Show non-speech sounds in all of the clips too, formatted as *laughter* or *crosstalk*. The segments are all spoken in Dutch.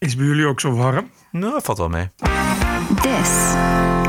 Is bij jullie ook zo warm? Nou, valt wel mee. This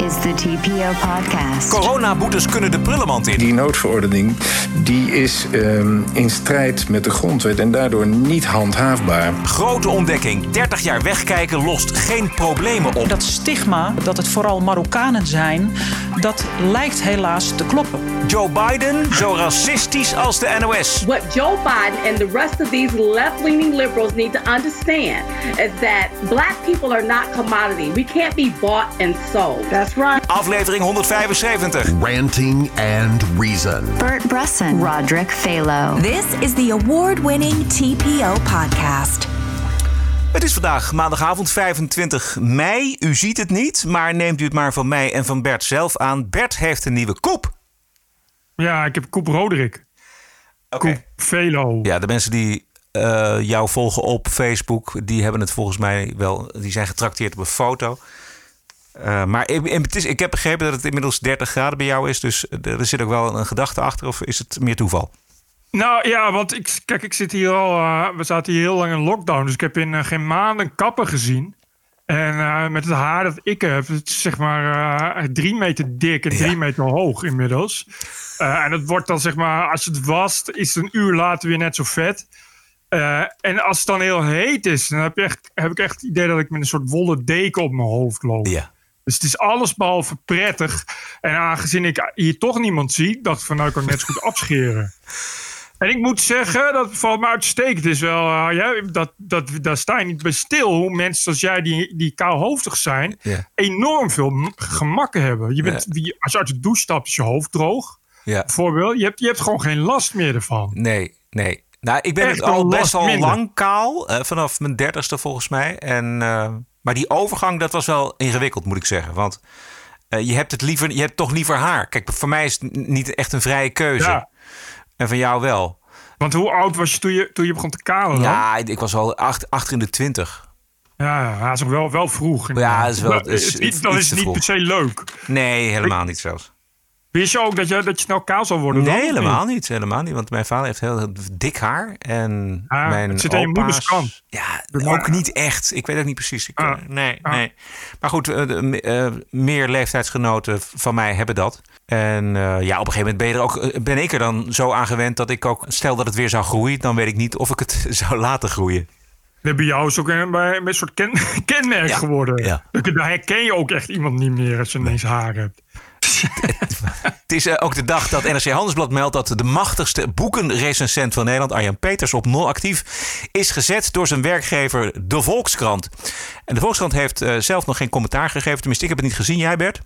is the TPO podcast. Coronaboetes kunnen de prullenmand in. Die noodverordening die is ehm, in strijd met de grondwet en daardoor niet handhaafbaar. Grote ontdekking. 30 jaar wegkijken lost geen problemen op. Dat stigma dat het vooral Marokkanen zijn, dat lijkt helaas te kloppen. Joe Biden zo racistisch als de NOS. What Joe Biden and the rest of these left leaning liberals need to understand is that black people are not commodity. We can't be bought and sold. That's right. Aflevering 175. Ranting and Reason. Bert Bresson, Roderick Phalo. This is the award winning TPO podcast. Het is vandaag maandagavond 25 mei. U ziet het niet, maar neemt u het maar van mij en van Bert zelf aan. Bert heeft een nieuwe koep. Ja, ik heb Koep Roderick. Oké. Koep Velo. Ja, de mensen die eh, jou volgen op Facebook, die hebben het volgens mij wel. Die zijn getrakteerd op een foto. Eh, maar ik, het is, ik heb begrepen dat het inmiddels 30 graden bij jou is. Dus er zit ook wel een gedachte achter. Of is het meer toeval? Nou ja, want ik, kijk, ik zit hier al. eh, we zaten hier heel lang in lockdown. Dus ik heb in eh, geen maanden kappen gezien. En eh, met het haar dat ik heb, het is zeg maar eh, drie meter dik en drie Ja. meter hoog inmiddels. Eh, en het wordt dan zeg maar, als je het wast, is het een uur later weer net zo vet. Eh, en als het dan heel heet is, dan heb, je echt, heb ik echt het idee dat ik met een soort wollen deken op mijn hoofd loop. Ja. Dus het is allesbehalve prettig. En aangezien ik hier toch niemand zie, dacht ik van nou ik kan het net zo goed afscheren. En ik moet zeggen, dat valt me uitstekend. Het is wel, eh, ja, dat, dat, daar sta je niet bij stil. Hoe mensen zoals jij, die, die kaalhoofdig zijn, enorm veel gemakken hebben. Je bent, als je uit de douche stapt, is je hoofd droog. Ja. Bijvoorbeeld, je hebt, je hebt gewoon geen last meer ervan. Nee, nee. Nou, ik ben Echt het al best minder. lang kaal. eh, vanaf mijn dertigste volgens mij. En, eh, maar die overgang, dat was wel ingewikkeld, moet ik zeggen. Want eh, je hebt het liever, je hebt toch liever haar. Kijk, voor mij is het niet echt een vrije keuze. Ja. En van jou wel. Want hoe oud was je toen je, toen je begon te kalen? dan? Ja, ik was al acht, achter in de twintig. ja, dat is ook wel, wel vroeg. Ja, dat is wel- is dan is het niet vroeg. per se leuk. Nee, helemaal niet zelfs. Wist je ook dat je, dat je snel kaal zal worden? Nee, helemaal niet. Helemaal niet. Want mijn vader heeft heel, heel dik haar. En Ah, mijn het zit aan je opa's- moeders kant. Ja, ook niet echt. Ik weet ook niet precies. Ik, Ah. eh, nee, Ah. nee. Maar goed, eh, eh, meer leeftijdsgenoten van mij hebben dat. En ja, op een gegeven moment ben, je er ook, ben ik er dan zo aan gewend dat ik ook... Stel dat het weer zou groeien, dan weet ik niet of ik het *laughs* zou laten groeien. Nee, bij jou is ook een, bij, een soort ken, *laughs* kenmerk Ja, geworden. ja. Dat- Daar herken je ook echt iemand niet meer als je ineens haar hebt. *laughs* Het is eh, ook de dag dat NRC Handelsblad meldt dat de machtigste boekenrecensent van Nederland, Arjan Peters, op nul actief is gezet door zijn werkgever De Volkskrant. En De Volkskrant heeft eh, zelf nog geen commentaar gegeven. Tenminste, ik heb het niet gezien. Jij, Bert?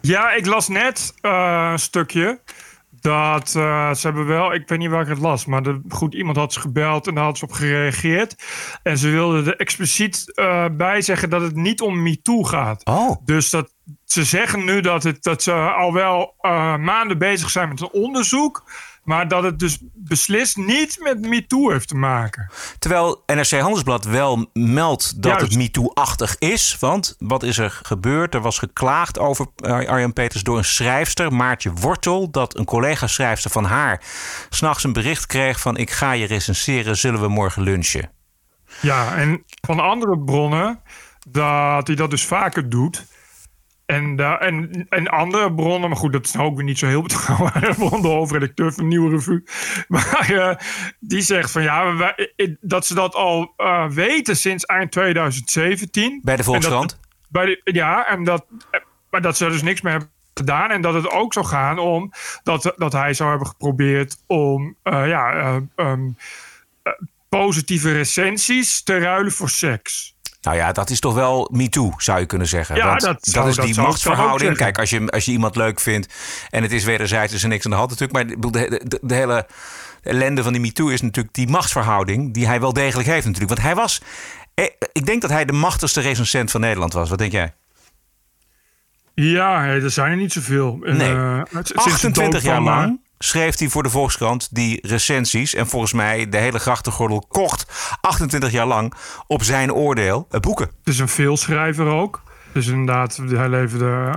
Ja, ik las net eh, een stukje. Dat ze hebben wel, ik weet niet waar ik het las, maar de, goed, iemand had ze gebeld en daar had ze op gereageerd. En ze wilden er expliciet bij zeggen dat het niet om MeToo gaat. Oh. Dus dat, ze zeggen nu dat, het, dat ze al wel eh, maanden bezig zijn met een onderzoek. Maar dat het dus beslist niet met MeToo heeft te maken. Terwijl NRC Handelsblad wel meldt dat Juist. het MeToo-achtig is. Want wat is er gebeurd? Er was geklaagd over eh, Arjan Peters door een schrijfster, Maartje Wortel. Dat een collega-schrijfster van haar s'nachts een bericht kreeg van... ik ga je recenseren, zullen we morgen lunchen? Ja, en van andere bronnen dat hij dat dus vaker doet. En, en, en andere bronnen, maar goed, dat is nou ook weer niet zo heel *laughs* betrouwbare bron, de hoofdredacteur van Nieuwe Revue. *laughs* Maar eh, die zegt van ja, wij- dat ze dat al eh, weten sinds eind 2017. Bij de dat- Volkskrant? bij de, ja, en dat, eh, maar dat ze dus niks mee hebben gedaan. En dat het ook zou gaan om dat, dat hij zou hebben geprobeerd om ja, eh, ehm, eh, positieve recensies te ruilen voor seks. Nou ja, dat is toch wel MeToo, zou je kunnen zeggen. Ja, Want dat dat, zou- is dat die machtsverhouding. Kijk, als je, als je iemand leuk vindt en het is wederzijds, is er niks aan de hand natuurlijk. Maar de, de, de hele ellende van die MeToo is natuurlijk die machtsverhouding... die hij wel degelijk heeft natuurlijk. Want hij was... eh, Ik denk dat hij de machtigste recensent van Nederland was. Wat denk jij? Ja, er zijn er niet zoveel. En, Nee. eh, sinds de 28 dood jaar eh, lang schreef hij voor de Volkskrant die recensies. En volgens mij de hele grachtengordel kocht 28 jaar lang op zijn oordeel eh, boeken. Het is een veelschrijver ook. Dus inderdaad, hij leverde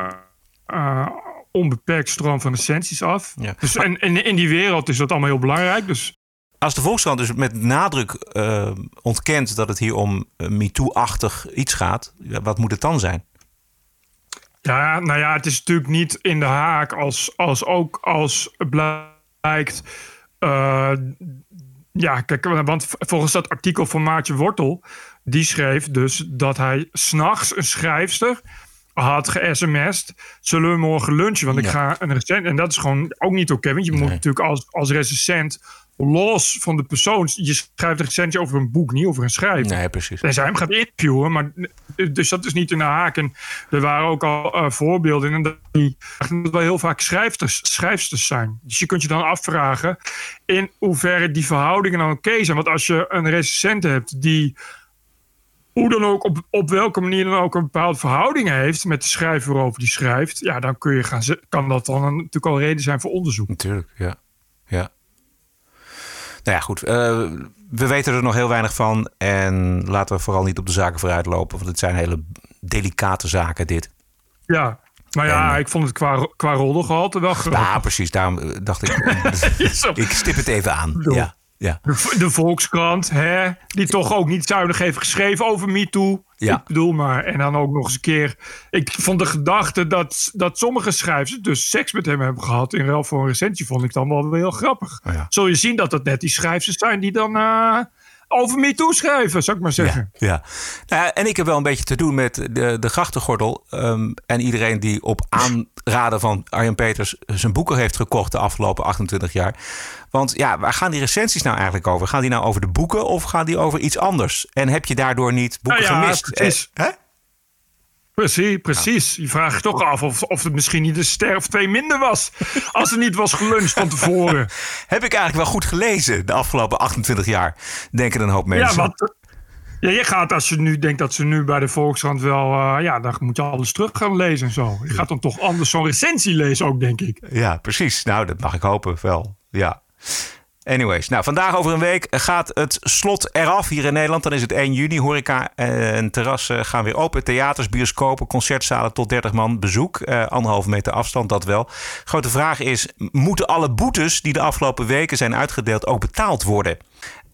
eh, onbeperkt stroom van recensies af. Ja. Dus, en, en in die wereld is dat allemaal heel belangrijk. Dus als de Volkskrant dus met nadruk uh, ontkent dat het hier om MeToo-achtig iets gaat, wat moet het dan zijn? Ja, nou ja, het is natuurlijk niet in de haak als, als ook als blijkt. Uh, ja, kijk, want volgens dat artikel van Maartje Wortel, die schreef dus dat hij s'nachts een schrijfster had ge-sms'd. Zullen we morgen lunchen? Want ik ga een recent. En dat is gewoon ook niet oké. want je moet natuurlijk als, als recensent los van de persoon. Je schrijft een recensie over een boek, niet over een schrijver. Nee, precies. En zij hem gaat interviewen, maar dus dat is niet in de haak. En er waren ook al uh, voorbeelden en dat die wel heel vaak schrijfsters, schrijfsters zijn. Dus je kunt je dan afvragen in hoeverre die verhoudingen dan oké zijn. Want als je een recensent hebt die hoe dan ook, op, op welke manier dan ook een bepaalde verhouding heeft met de schrijver waarover die schrijft, ja, dan kun je gaan, kan dat dan natuurlijk al reden zijn voor onderzoek. Natuurlijk, ja. ja. Nou ja, goed. Uh, we weten er nog heel weinig van. En laten we vooral niet op de zaken vooruit lopen. Want het zijn hele delicate zaken, dit. Ja, maar ja, ik vond het qua, qua roddelgehalte wel. Ja, precies. Daarom eh, dacht ik, *laughs* ik stip het even aan. Ja. Ja. De, de, Volkskrant, hè, die toch ook niet zuinig heeft geschreven over MeToo. Ja. Ik bedoel maar. En dan ook nog eens een keer. Ik vond de gedachte dat, dat sommige schrijvers dus seks met hem hebben gehad in ruil voor een recensie, vond ik dan wel heel grappig. Oh ja. Zul je zien dat dat net die schrijvers zijn die dan. Uh, over me toeschrijven, zou ik maar zeggen. Ja, ja. Nou, en ik heb wel een beetje te doen met de, de grachtengordel. Um, en iedereen die op aanraden van Arjen Peters zijn boeken heeft gekocht de afgelopen 28 jaar. Want ja, waar gaan die recensies nou eigenlijk over? Gaan die nou over de boeken of gaan die over iets anders? En heb je daardoor niet boeken nou ja, gemist? Precies. Eh, Precies, precies. Je vraagt je toch af of, of het misschien niet een ster of twee minder was. Als er niet was geluncht van tevoren. *laughs* Heb ik eigenlijk wel goed gelezen de afgelopen 28 jaar, denken een hoop mensen. Ja, wat, ja, je gaat als je nu denkt dat ze nu bij de Volkskrant wel... Uh, ja, dan moet je alles terug gaan lezen en zo. Je gaat dan toch anders zo'n recensie lezen ook, denk ik. Ja, precies. Nou, dat mag ik hopen wel. Ja. Anyways, nou vandaag over een week gaat het slot eraf hier in Nederland. Dan is het 1 juni. Horeca en terrassen gaan weer open. Theaters, bioscopen, concertzalen tot 30 man bezoek. Uh, anderhalve meter afstand, dat wel. Grote vraag is, moeten alle boetes die de afgelopen weken zijn uitgedeeld ook betaald worden?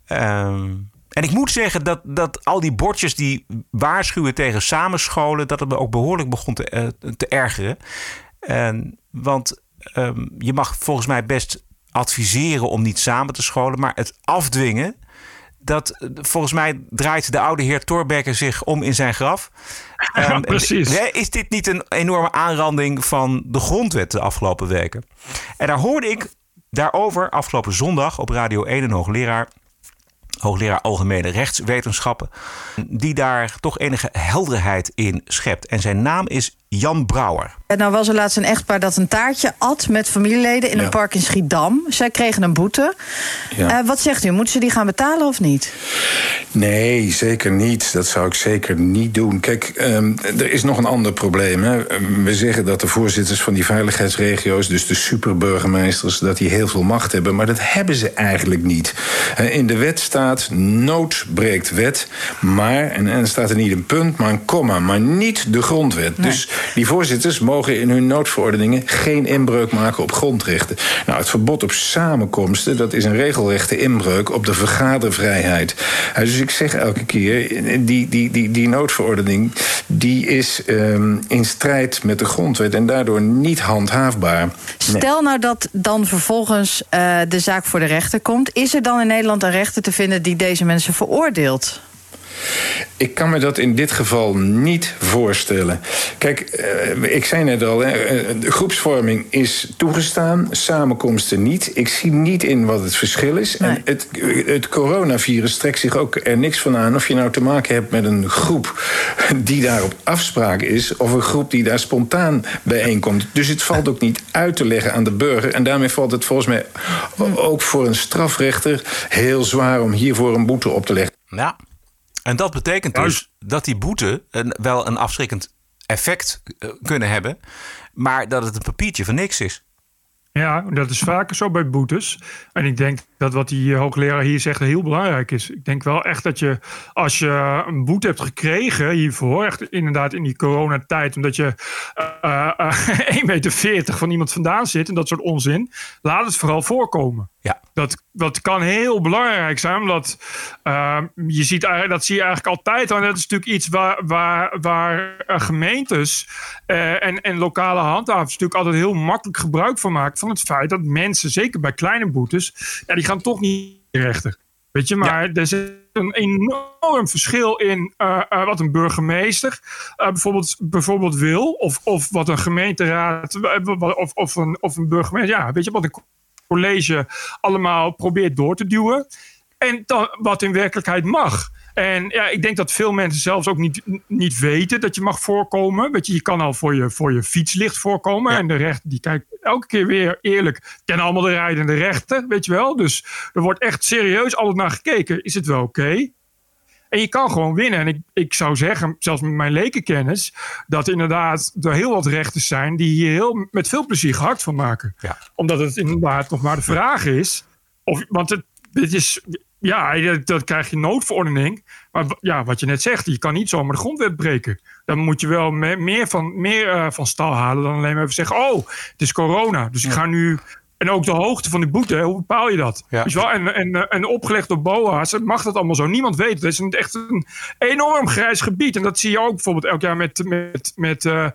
Ehm, en ik moet zeggen dat, dat al die bordjes die waarschuwen tegen samenscholen... dat het me ook behoorlijk begon te, uh, te ergeren. En, want um, je mag volgens mij best adviseren om niet samen te scholen, maar het afdwingen. Dat volgens mij draait de oude heer Torbekker zich om in zijn graf. Ja, precies. Is dit niet een enorme aanranding van de grondwet de afgelopen weken? En daar hoorde ik daarover afgelopen zondag op Radio 1 een hoogleraar hoogleraar Algemene Rechtswetenschappen, die daar toch enige helderheid in schept. En zijn naam is Jan Brouwer. En nou was er laatst een echtpaar dat een taartje at met familieleden in een park in Schiedam. Zij kregen een boete. Ja. Uh, wat zegt u, moeten ze die gaan betalen of niet? Nee, zeker niet. Dat zou ik zeker niet doen. Kijk, um, er is nog een ander probleem. Hè. We zeggen dat de voorzitters van die veiligheidsregio's, dus de superburgemeesters, dat die heel veel macht hebben. Maar dat hebben ze eigenlijk niet. In de wet staat: nood breekt wet. Maar, en er staat er niet een punt, maar een komma, maar niet de grondwet. Nee. Dus die voorzitters mogen in hun noodverordeningen geen inbreuk maken op grondrechten. Nou, het verbod op samenkomsten, dat is een regelrechte inbreuk op de vergadervrijheid. Dus ik zeg elke keer, die, die, die, die noodverordening, die is um, in strijd met de grondwet en daardoor niet handhaafbaar. Stel nou dat dan vervolgens uh, de zaak voor de rechter komt. Is er dan in Nederland een rechter te vinden die deze mensen veroordeelt? Ik kan me dat in dit geval niet voorstellen. Kijk, uh, ik zei net al, hè, de groepsvorming is toegestaan, samenkomsten niet. Ik zie niet in wat het verschil is. Nee. En het, het coronavirus trekt zich ook er niks van aan of je nou te maken hebt met een groep die daar op afspraak is, of een groep die daar spontaan bijeenkomt. Dus het valt ook niet uit te leggen aan de burger. En daarmee valt het volgens mij ook voor een strafrechter heel zwaar om hiervoor een boete op te leggen. Ja. En dat betekent dus dat die boete een, wel een afschrikkend effect uh, kunnen hebben, maar dat het een papiertje van niks is. Ja, dat is vaker zo bij boetes. En ik denk dat wat die hoogleraar hier zegt heel belangrijk is. Ik denk wel echt dat je, als je een boete hebt gekregen hiervoor, echt inderdaad in die coronatijd, omdat je uh, uh, 1,40 meter van iemand vandaan zit en dat soort onzin, laat het vooral voorkomen. Ja. Dat, dat kan heel belangrijk zijn, omdat uh, je ziet eigenlijk, dat zie je eigenlijk altijd. En dat is natuurlijk iets waar, waar, waar gemeentes uh, en, en lokale handhavers natuurlijk altijd heel makkelijk gebruik van maken. Van het feit dat mensen, zeker bij kleine boetes, ja, die gaan toch niet rechter. Weet je, maar er zit een enorm verschil in uh, uh, wat een burgemeester uh, bijvoorbeeld, bijvoorbeeld wil. Of, of wat een gemeenteraad of, of, een, of een burgemeester. Ja, weet je, wat een college allemaal probeert door te duwen. En dan, wat in werkelijkheid mag. En ja, ik denk dat veel mensen zelfs ook niet, niet weten dat je mag voorkomen. Weet je, je kan al voor je, voor je fietslicht voorkomen. Ja. En de rechter die kijkt elke keer weer eerlijk. Kennen allemaal de rijdende rechten, weet je wel. Dus er wordt echt serieus altijd naar gekeken. Is het wel oké? Okay? En je kan gewoon winnen. En ik, ik zou zeggen, zelfs met mijn lekenkennis, dat inderdaad er heel wat rechters zijn die hier heel, met veel plezier gehakt van maken. Ja. Omdat het inderdaad nog maar de vraag is. Of, want het, dit is, ja, dat krijg je noodverordening. Maar ja, wat je net zegt, je kan niet zomaar de grondwet breken. Dan moet je wel meer van, meer, uh, van stal halen dan alleen maar even zeggen: Oh, het is corona. Dus ik ga nu. En ook de hoogte van de boete, hoe bepaal je dat? Ja. Je wel? En, en, en opgelegd door BOA's mag dat allemaal zo. Niemand weet het. Het is een, echt een enorm grijs gebied. En dat zie je ook bijvoorbeeld elk jaar met, met, met uh, uh,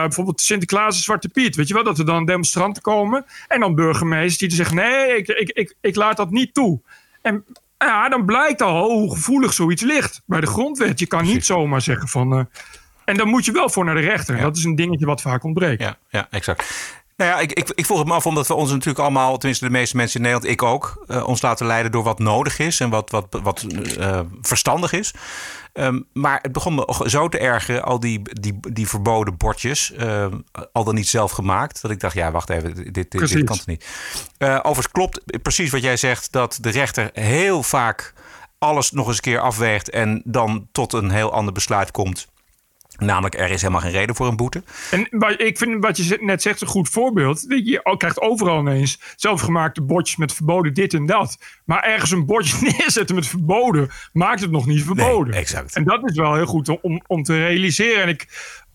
bijvoorbeeld Sinterklaas en Zwarte Piet. Weet je wel, dat er dan demonstranten komen. En dan burgemeesters die zeggen: nee, ik, ik, ik, ik laat dat niet toe. En ja, dan blijkt al hoe gevoelig zoiets ligt bij de grondwet. Je kan niet zomaar zeggen van. Uh, en dan moet je wel voor naar de rechter. Ja. Dat is een dingetje wat vaak ontbreekt. Ja, ja exact. Nou ja, ik, ik, ik vroeg het me af omdat we ons natuurlijk allemaal, tenminste de meeste mensen in Nederland, ik ook, uh, ons laten leiden door wat nodig is en wat, wat, wat uh, verstandig is. Um, maar het begon me zo te ergeren, al die, die, die verboden bordjes, uh, al dan niet zelf gemaakt, dat ik dacht, ja, wacht even, dit, dit, dit kan het niet. Overigens klopt precies wat jij zegt, dat de rechter heel vaak alles nog eens een keer afweegt en dan tot een heel ander besluit komt. Namelijk, er is helemaal geen reden voor een boete. En ik vind wat je net zegt een goed voorbeeld. Je krijgt overal ineens zelfgemaakte bordjes met verboden dit en dat. Maar ergens een bordje *laughs* neerzetten met verboden maakt het nog niet verboden. Nee, exact. En dat is wel heel goed om, om te realiseren. En ik,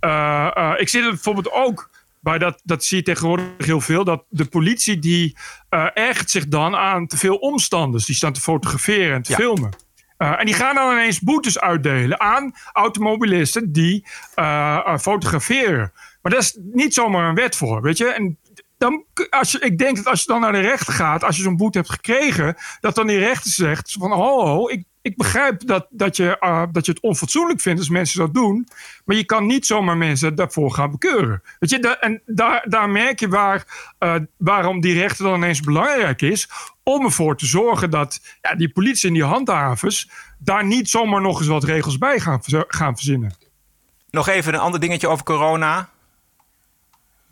uh, uh, ik zit er bijvoorbeeld ook bij dat, dat zie je tegenwoordig heel veel. Dat de politie die uh, ergert zich dan aan te veel omstanders. Die staan te fotograferen en te ja. filmen. Uh, en die gaan dan ineens boetes uitdelen aan automobilisten die uh, fotograferen. Maar daar is niet zomaar een wet voor, weet je. En dan, als je, ik denk dat als je dan naar de rechter gaat, als je zo'n boete hebt gekregen, dat dan die rechter zegt van, ho ik, ik begrijp dat, dat, je, uh, dat je het onfatsoenlijk vindt als mensen dat doen, maar je kan niet zomaar mensen daarvoor gaan bekeuren. Weet je, en daar, daar merk je waar, uh, waarom die rechter dan ineens belangrijk is, om ervoor te zorgen dat ja, die politie en die handhavers daar niet zomaar nog eens wat regels bij gaan, gaan verzinnen. Nog even een ander dingetje over corona.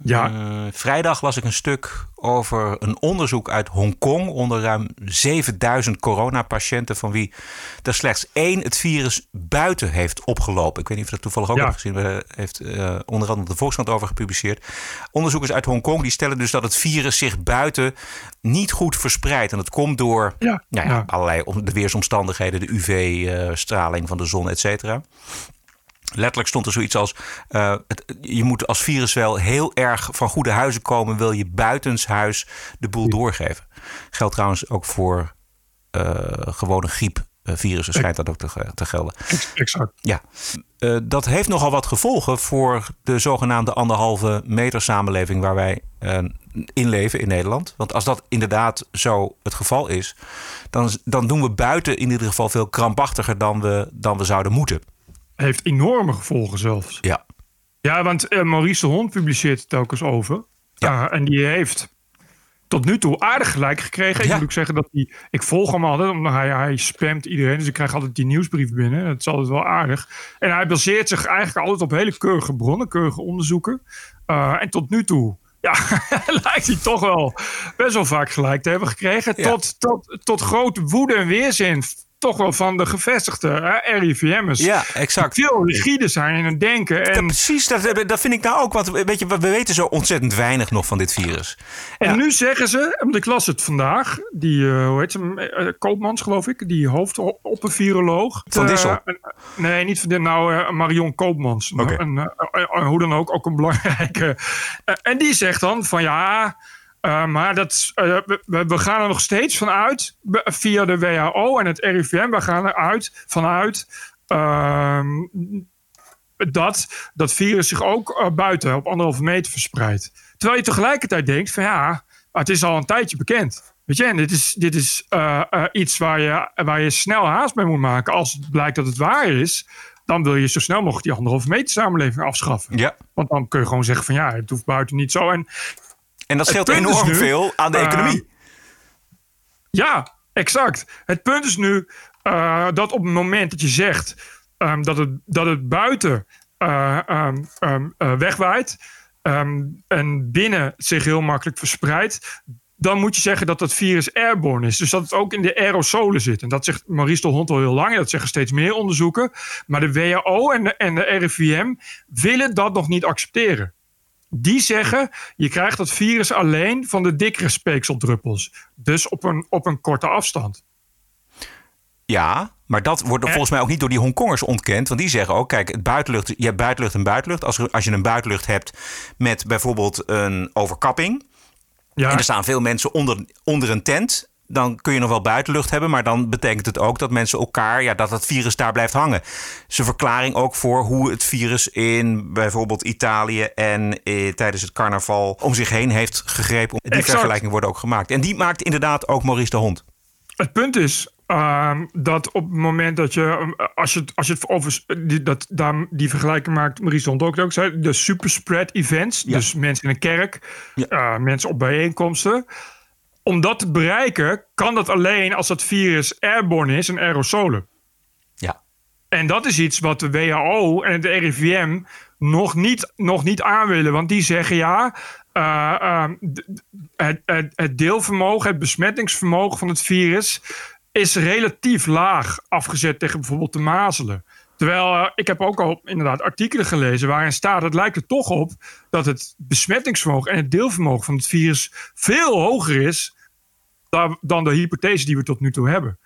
Ja. Uh, vrijdag las ik een stuk over een onderzoek uit Hongkong onder ruim 7000 coronapatiënten, van wie er slechts één het virus buiten heeft opgelopen. Ik weet niet of dat toevallig ook ja. hebt gezien. Daar heeft uh, onder andere de Volkskrant over gepubliceerd. Onderzoekers uit Hongkong die stellen dus dat het virus zich buiten niet goed verspreidt. En dat komt door ja. Nou ja, allerlei de weersomstandigheden, de UV-straling van de zon, et cetera. Letterlijk stond er zoiets als: uh, het, je moet als virus wel heel erg van goede huizen komen, wil je buitenshuis de boel doorgeven. Geldt trouwens ook voor uh, gewone griepvirussen, schijnt dat ook te, te gelden. Exact. Ja. Uh, dat heeft nogal wat gevolgen voor de zogenaamde anderhalve meter samenleving waar wij in leven in Nederland. Want als dat inderdaad zo het geval is, dan, dan doen we buiten in ieder geval veel krampachtiger dan we, dan we zouden moeten heeft enorme gevolgen zelfs. Ja. Ja, want uh, Maurice de Hond publiceert het telkens over. Ja. Uh, en die heeft tot nu toe aardig gelijk gekregen. Ja. Ik moet ook zeggen dat hij... Ik volg hem altijd, omdat hij, hij spamt iedereen. Dus ik krijg altijd die nieuwsbrief binnen. Dat is altijd wel aardig. En hij baseert zich eigenlijk altijd op hele keurige bronnen, keurige onderzoeken. Uh, en tot nu toe ja, *laughs* lijkt hij toch wel best wel vaak gelijk te hebben gekregen. Ja. Tot, tot, tot grote woede en weerzin toch wel van de gevestigde hè, RIVM'ers. Ja, exact. Die veel rigide zijn in het denken. En, ja, precies, dat, dat vind ik nou ook. Want weet je, we weten zo ontzettend weinig nog van dit virus. En ja. nu zeggen ze, want ik las het vandaag, die, uh, hoe heet ze, uh, Koopmans geloof ik, die hoofdopperviroloog. Van Dissel? Uh, nee, niet van dit, nou Marion Koopmans. Okay. En, hoe dan ook, ook een belangrijke. en die zegt dan van ja, Uh, maar dat, uh, we, we, gaan er nog steeds vanuit, via de WHO en het RIVM, we gaan eruit vanuit uh, dat dat virus zich ook uh, buiten op anderhalve meter verspreidt. Terwijl je tegelijkertijd denkt van ja, het is al een tijdje bekend. Weet je, en dit is, dit is iets waar je, waar je snel haast mee moet maken. Als het blijkt dat het waar is, dan wil je zo snel mogelijk die anderhalve meter samenleving afschaffen. Ja. Want dan kun je gewoon zeggen van ja, het hoeft buiten niet zo. En, en dat scheelt enorm nu, veel aan de uh, economie. Ja, exact. Het punt is nu uh, dat op het moment dat je zegt um, dat, het, dat het buiten uh, um, um, wegwaait en binnen zich heel makkelijk verspreidt, dan moet je zeggen dat dat virus airborne is. Dus dat het ook in de aerosolen zit. En dat zegt Maurice de Hond al heel lang. Dat zeggen steeds meer onderzoeken. Maar de WHO en de, en de RIVM willen dat nog niet accepteren. Die zeggen, je krijgt dat virus alleen van de dikkere speekseldruppels. Dus op een, op een korte afstand. Ja, maar dat wordt volgens mij ook niet door die Hongkongers ontkend. Want die zeggen ook, kijk, het buitenlucht, je hebt buitenlucht en buitenlucht. Als, als je een buitenlucht hebt met bijvoorbeeld een overkapping... Ja. En er staan veel mensen onder, onder een tent. Dan kun je nog wel buitenlucht hebben, maar dan betekent het ook dat mensen elkaar, ja, dat het virus daar blijft hangen. Zijn verklaring ook voor hoe het virus in bijvoorbeeld Italië en eh, tijdens het carnaval om zich heen heeft gegrepen. Die exact. vergelijking worden ook gemaakt. En die maakt inderdaad ook Maurice de Hond. Het punt is, Uh, dat op het moment dat je, als je, als je het over die, dat, daar, die vergelijking maakt, Maurice Hond ook, ook zei, de superspread events, ja. dus mensen in een kerk, ja. uh, mensen op bijeenkomsten. Om dat te bereiken, kan dat alleen als dat virus airborne is en aerosolen. Ja. En dat is iets wat de WHO en het RIVM nog niet, nog niet aan willen, want die zeggen ja. Uh, het, het, het deelvermogen, het besmettingsvermogen van het virus is relatief laag afgezet tegen bijvoorbeeld de mazelen. Terwijl uh, ik heb ook al inderdaad artikelen gelezen waarin staat: het lijkt er toch op dat het besmettingsvermogen en het deelvermogen van het virus veel hoger is dan, dan de hypothese die we tot nu toe hebben.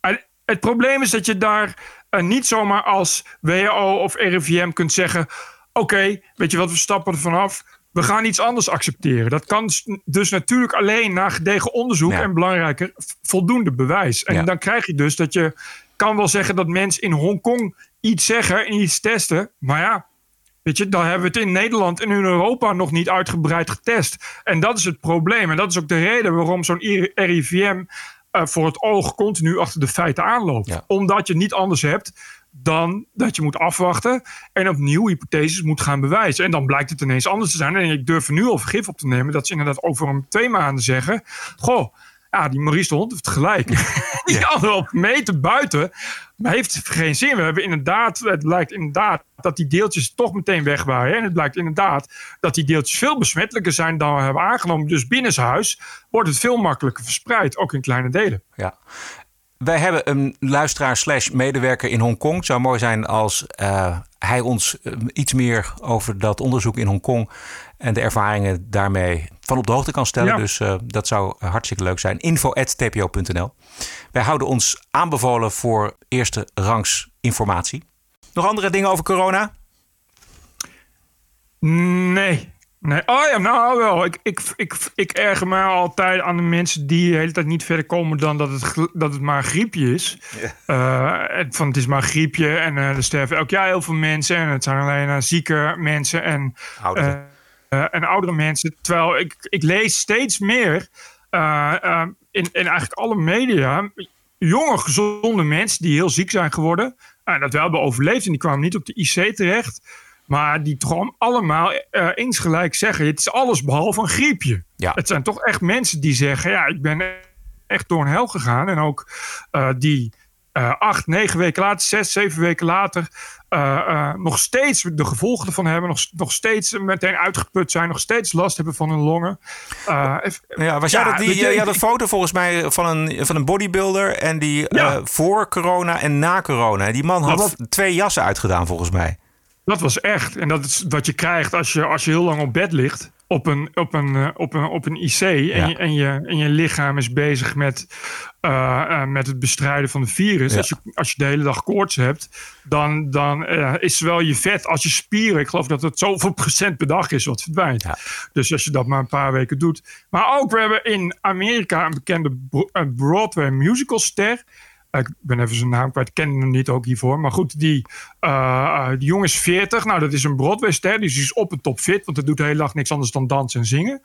En het probleem is dat je daar uh, niet zomaar als WHO of RIVM kunt zeggen: oké, okay, weet je wat, we stappen er vanaf we gaan iets anders accepteren. Dat kan dus natuurlijk alleen na gedegen onderzoek en belangrijker voldoende bewijs. En ja. dan krijg je dus dat je kan wel zeggen dat mensen in Hongkong iets zeggen en iets testen. Maar ja, weet je, dan hebben we het in Nederland en in Europa nog niet uitgebreid getest. En dat is het probleem. En dat is ook de reden waarom zo'n RIVM uh, voor het oog continu achter de feiten aanloopt. Ja. Omdat je niet anders hebt dan dat je moet afwachten en opnieuw hypotheses moet gaan bewijzen. En dan blijkt het ineens anders te zijn. En ik durf er nu al vergif op te nemen dat ze inderdaad over een twee maanden zeggen: Goh, ja, die Maurice de Hond heeft gelijk. *laughs* die ja. anderhalve meter buiten maar heeft geen zin. We hebben inderdaad, het blijkt inderdaad dat die deeltjes toch meteen wegwaaien. En het blijkt inderdaad dat die deeltjes veel besmettelijker zijn dan we hebben aangenomen. Dus binnenshuis wordt het veel makkelijker verspreid, ook in kleine delen. Ja. Wij hebben een luisteraar slash medewerker in Hongkong. Het zou mooi zijn als uh, hij ons uh, iets meer over dat onderzoek in Hongkong en de ervaringen daarmee van op de hoogte kan stellen. Ja. Dus uh, dat zou hartstikke leuk zijn. info.tpo.nl Wij houden ons aanbevolen voor eerste rangs informatie. Nog andere dingen over corona? Nee. Nee, oh ja, nou wel. Ik, ik, ik, ik erger me altijd aan de mensen die de hele tijd niet verder komen dan dat het, dat het maar een griepje is. Yeah. Uh, van het is maar een griepje en uh, er sterven elk jaar heel veel mensen en het zijn alleen uh, zieke mensen en, oudere. En oudere mensen. Terwijl ik, ik lees steeds meer in, in eigenlijk alle media jonge, gezonde mensen die heel ziek zijn geworden. en dat wel hebben overleefd en die kwamen niet op de IC terecht. Maar die toch allemaal uh, insgelijk zeggen: het is alles behalve een griepje. Ja. Het zijn toch echt mensen die zeggen: ja, ik ben echt door een hel gegaan. En ook uh, die uh, acht, negen weken later, zes, zeven weken later. Nog steeds de gevolgen ervan hebben. Nog, nog steeds meteen uitgeput zijn. Nog steeds last hebben van hun longen. ja, was jij dat die, je, je had een foto volgens mij van een, van een bodybuilder. En die ja. voor corona en na corona. Die man had twee jassen uitgedaan volgens mij. Dat was echt. En dat is wat je krijgt als je, als je heel lang op bed ligt. Op een, op een, eh, op een, op een IC en, je, en, je, en je lichaam is bezig met, uh, uh, met het bestrijden van het virus. Als, je, als je de hele dag koorts hebt, dan, dan is zowel je vet als je spieren. Ik geloof dat het zoveel procent per dag is wat verdwijnt. Dus als je dat maar een paar weken doet. Maar ook, we hebben in Amerika een bekende Broadway musicalster. Ik ben even zijn naam kwijt, ik ken hem niet ook hiervoor. Maar goed, die, uh, die jongen is 40. Nou, dat is een Broadway-ster. Dus die is op en top fit, want hij doet de hele dag niks anders dan dansen en zingen.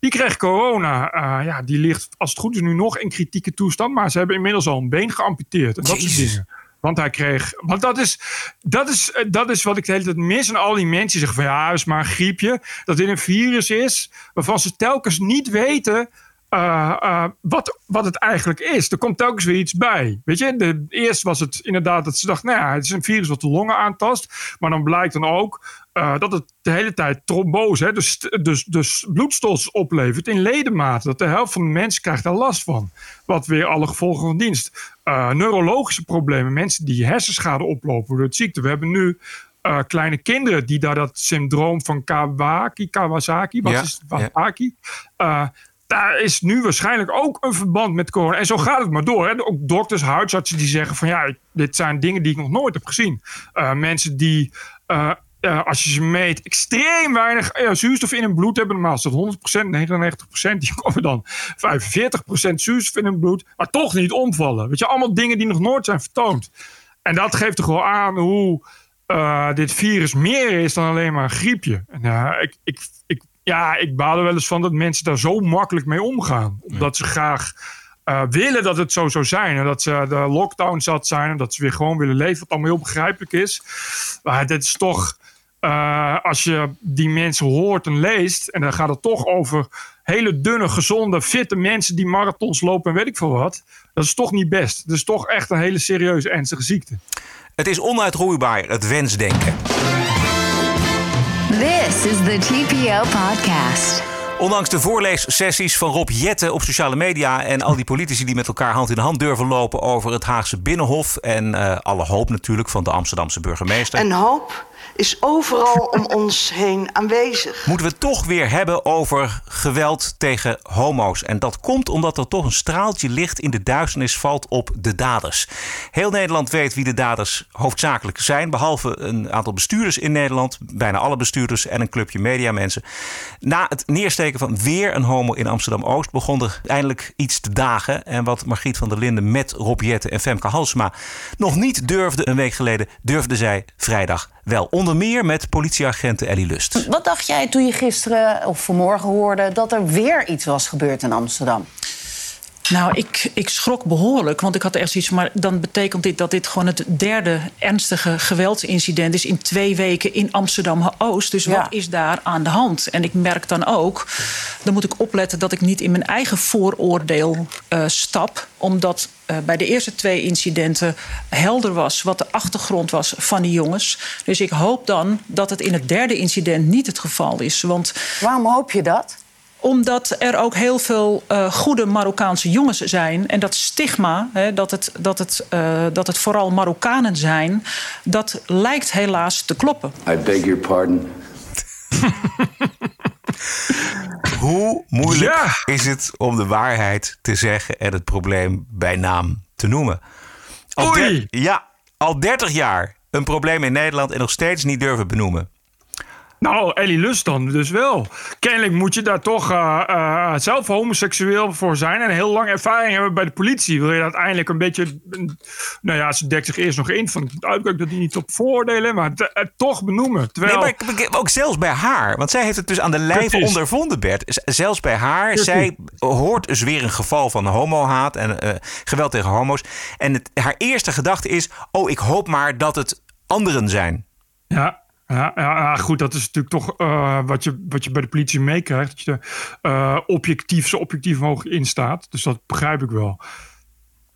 Die kreeg corona. Uh, ja, die ligt, als het goed is, nu nog in kritieke toestand. Maar ze hebben inmiddels al een been geamputeerd. En dat soort dingen. Want hij kreeg. Want dat is, dat, is, dat is wat ik de hele tijd mis. En al die mensen zeggen van ja, het is maar een griepje. Dat dit een virus is. Waarvan ze telkens niet weten uh, uh, wat, wat het eigenlijk is. Er komt telkens weer iets bij. Weet je, de, eerst was het inderdaad dat ze dachten, nou ja, het is een virus wat de longen aantast. Maar dan blijkt dan ook uh, dat het de hele tijd trombose, hè, dus, dus, dus bloedstots oplevert in ledematen. Dat de helft van de mensen krijgt daar last van. Wat weer alle gevolgen van dienst. neurologische problemen, mensen die hersenschade oplopen door het ziekte. We hebben nu uh, kleine kinderen die daar dat syndroom van Kawaki, Kawasaki, wat ja, is? Kawasaki? Ja. Uh, daar is nu waarschijnlijk ook een verband met corona. En zo gaat het maar door. Hè. Ook dokters, huisartsen die zeggen van ja, dit zijn dingen die ik nog nooit heb gezien. Uh, mensen die, uh, uh, als je ze meet, extreem weinig zuurstof in hun bloed hebben. Normaal is dat 100%, 99%. *laughs* Die komen dan 45% zuurstof in hun bloed. Maar toch niet omvallen. Weet je, allemaal dingen die nog nooit zijn vertoond. En dat geeft toch wel aan hoe dit virus meer is dan alleen maar een griepje. En ik, ik, ik ja, ik baal er wel eens van dat mensen daar zo makkelijk mee omgaan. Omdat ze graag uh, willen dat het zo zou zijn. En dat ze de lockdown zat zijn. En dat ze weer gewoon willen leven. Wat allemaal heel begrijpelijk is. Maar dit is toch... Uh, als je die mensen hoort en leest... en dan gaat het toch over hele dunne, gezonde, fitte mensen... die marathons lopen en weet ik veel wat. Dat is toch niet best. Dat is toch echt een hele serieuze, ernstige ziekte. Het is onuitroeibaar, het wensdenken. This is the TPO podcast. Ondanks de voorleessessies van Rob Jette op sociale media en al die politici die met elkaar hand in hand durven lopen over het Haagse Binnenhof en uh, alle hoop natuurlijk van de Amsterdamse burgemeester. En hoop is overal om ons heen aanwezig. Moeten we toch weer hebben over geweld tegen homo's. En dat komt omdat er toch een straaltje licht in de duisternis valt op de daders. Heel Nederland weet wie de daders hoofdzakelijk zijn. Behalve een aantal bestuurders in Nederland. Bijna alle bestuurders en een clubje mediamensen. Na het neersteken van weer een homo in Amsterdam-Oost... begon er eindelijk iets te dagen. En wat Margriet van der Linden met Rob Jette en Femke Halsma... nog niet durfde een week geleden, durfde zij vrijdag wel. Onder meer met politieagenten Ellie Lust. Wat dacht jij toen je gisteren of vanmorgen hoorde dat er weer iets was gebeurd in Amsterdam? Nou, ik, ik schrok behoorlijk, want ik had echt zoiets... maar dan betekent dit dat dit gewoon het derde ernstige geweldsincident is... in twee weken in Amsterdam-Oost. Dus wat is daar aan de hand? En ik merk dan ook, dan moet ik opletten... dat ik niet in mijn eigen vooroordeel uh, stap. Omdat uh, bij de eerste twee incidenten helder was... wat de achtergrond was van die jongens. Dus ik hoop dan dat het in het derde incident niet het geval is. Want, Waarom hoop je dat? Omdat er ook heel veel uh, goede Marokkaanse jongens zijn. En dat stigma, hè, dat, het, dat, het, uh, dat het vooral Marokkanen zijn, dat lijkt helaas te kloppen. I beg your pardon. *laughs* Hoe moeilijk ja. is het om de waarheid te zeggen en het probleem bij naam te noemen? Al Oei. Ja, al 30 jaar een probleem in Nederland en nog steeds niet durven benoemen. Nou, Ellie Lust dan dus wel. Kennelijk moet je daar toch uh, uh, zelf homoseksueel voor zijn... en heel lang ervaring hebben bij de politie. Wil je uiteindelijk een beetje... Nou ja, ze dekt zich eerst nog in van het uitkijk dat die niet op vooroordelen... maar toch benoemen. Terwijl... Nee, maar ook zelfs bij haar. Want zij heeft het dus aan de Precies. ondervonden, Bert. Zelfs bij haar. Precies. Zij hoort dus weer een geval van homohaat en geweld tegen homo's. En het, haar eerste gedachte is... oh, ik hoop maar dat het anderen zijn. Ja, ja, goed, dat is natuurlijk toch uh, wat, je, wat je bij de politie meekrijgt. Dat je uh, objectief, zo objectief mogelijk in staat. Dus dat begrijp ik wel.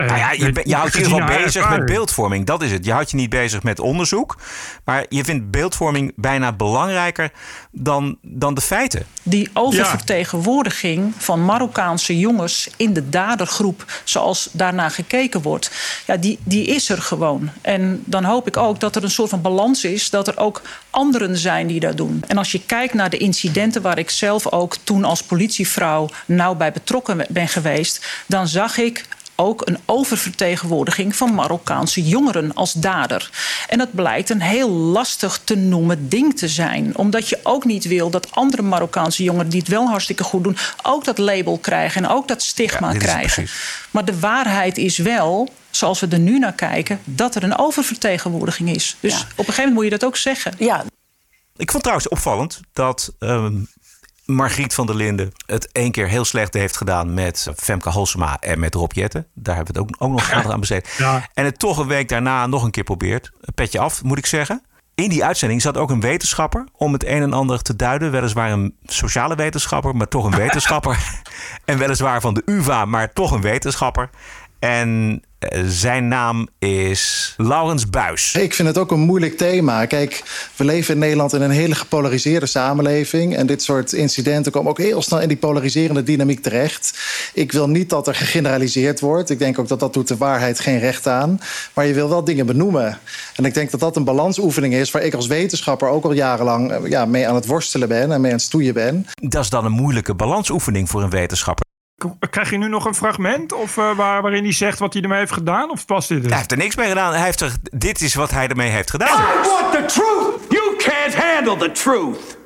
Nou ja, je, je houdt je in ieder geval bezig met beeldvorming. Dat is het. Je houdt je niet bezig met onderzoek. Maar je vindt beeldvorming bijna belangrijker dan, dan de feiten. Die oververtegenwoordiging van Marokkaanse jongens in de dadergroep, zoals daarna gekeken wordt, ja, die, die is er gewoon. En dan hoop ik ook dat er een soort van balans is, dat er ook anderen zijn die dat doen. En als je kijkt naar de incidenten waar ik zelf ook toen als politievrouw nauw bij betrokken ben geweest, dan zag ik ook een oververtegenwoordiging van Marokkaanse jongeren als dader. En dat blijkt een heel lastig te noemen ding te zijn. Omdat je ook niet wil dat andere Marokkaanse jongeren die het wel hartstikke goed doen, ook dat label krijgen en ook dat stigma krijgen. Maar de waarheid is wel zoals we er nu naar kijken, dat er een oververtegenwoordiging is. Dus op een gegeven moment moet je dat ook zeggen. Ja. Ik vond trouwens opvallend dat ehm, Margriet van der Linden het één keer heel slecht heeft gedaan met Femke Halsema en met Rob Jetten. Daar hebben we het ook, ook nog aandacht aan besteed. Ja. En het toch een week daarna nog een keer probeert. Petje af, moet ik zeggen. In die uitzending zat ook een wetenschapper om het een en ander te duiden. Weliswaar een sociale wetenschapper, maar toch een wetenschapper. *laughs* en weliswaar van de UVA, maar toch een wetenschapper. En zijn naam is Laurens Buis. Ik vind het ook een moeilijk thema. Kijk, we leven in Nederland in een hele gepolariseerde samenleving. En dit soort incidenten komen ook heel snel in die polariserende dynamiek terecht. Ik wil niet dat er gegeneraliseerd wordt. Ik denk ook dat dat doet de waarheid geen recht aan. Maar je wil wel dingen benoemen. En ik denk dat dat een balansoefening is waar ik als wetenschapper ook al jarenlang eh, ja, mee aan het worstelen ben en mee aan het stoeien ben. Dat is dan een moeilijke balansoefening voor een wetenschapper. Krijg je nu nog een fragment of, uh, waar, waarin hij zegt wat hij ermee heeft gedaan? Of past dit? Hij heeft er niks mee gedaan. Hij heeft er, dit is wat hij ermee heeft gedaan. I want the truth. You can't handle the truth.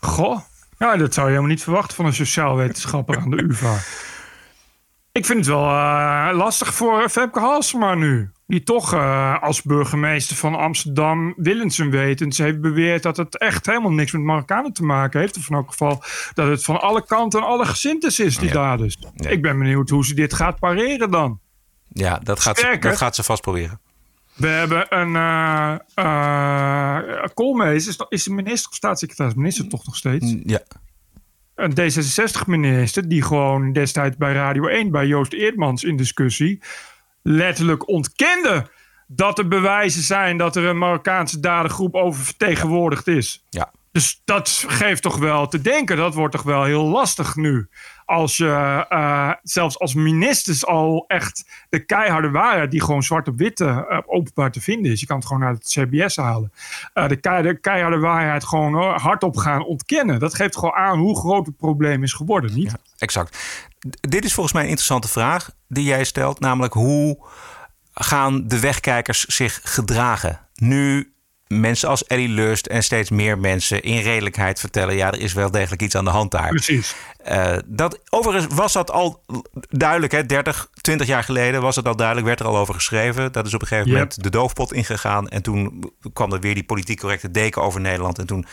Goh. Ja, dat zou je helemaal niet verwachten van een sociaal wetenschapper aan de UvA. Ik vind het wel uh, lastig voor Femke Halsema nu. Die toch uh, als burgemeester van Amsterdam willens en wetens heeft beweerd dat het echt helemaal niks met Marokkanen te maken heeft. Of in elk geval dat het van alle kanten en alle gezintes is, die ja. daders. Ik ben benieuwd hoe ze dit gaat pareren dan. Ja, dat gaat, ze, dat gaat ze vast proberen. We hebben een uh, uh, Koolmees, is, is de minister of staatssecretaris? Minister toch nog steeds? Ja een D66-minister die gewoon destijds bij Radio 1 bij Joost Eerdmans in discussie letterlijk ontkende dat er bewijzen zijn dat er een Marokkaanse dadergroep oververtegenwoordigd is. Ja. Dus dat geeft toch wel te denken. Dat wordt toch wel heel lastig nu. Als je uh, zelfs als ministers al echt de keiharde waarheid, die gewoon zwart op wit uh, openbaar te vinden is. Je kan het gewoon naar het CBS halen. De, keiharde waarheid gewoon hardop gaan ontkennen. Dat geeft gewoon aan hoe groot het probleem is geworden, niet? Ja, exact. Dit is volgens mij een interessante vraag die jij stelt. Namelijk hoe gaan de wegkijkers zich gedragen? Nu mensen als Ellie Lust en steeds meer mensen in redelijkheid vertellen: ja, er is wel degelijk iets aan de hand daar. Precies. Uh, dat, overigens was dat al duidelijk, hè, 30, 20 jaar geleden was het al duidelijk, werd er al over geschreven. Dat is op een gegeven yep. moment de doofpot ingegaan. En toen kwam er weer die politiek correcte deken over Nederland. En toen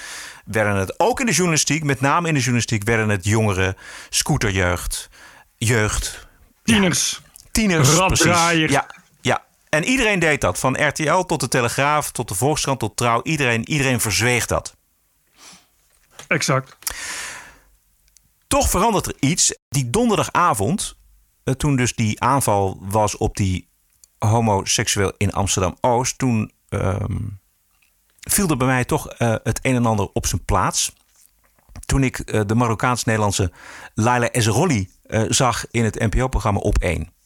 werden het ook in de journalistiek, met name in de journalistiek, werden het jongeren, scooterjeugd, jeugd. Tieners. Ja, tieners. Raddraaiers. Ja, en iedereen deed dat. Van RTL tot de Telegraaf, tot de Volkskrant, tot Trouw. Iedereen, iedereen verzweeg dat. Exact. Toch verandert er iets. Die donderdagavond, eh, toen dus die aanval was op die homoseksueel in Amsterdam-Oost... toen um, viel er bij mij toch uh, het een en ander op zijn plaats. Toen ik uh, de Marokkaans-Nederlandse Laila Ezrolli zag in het NPO-programma Op 1...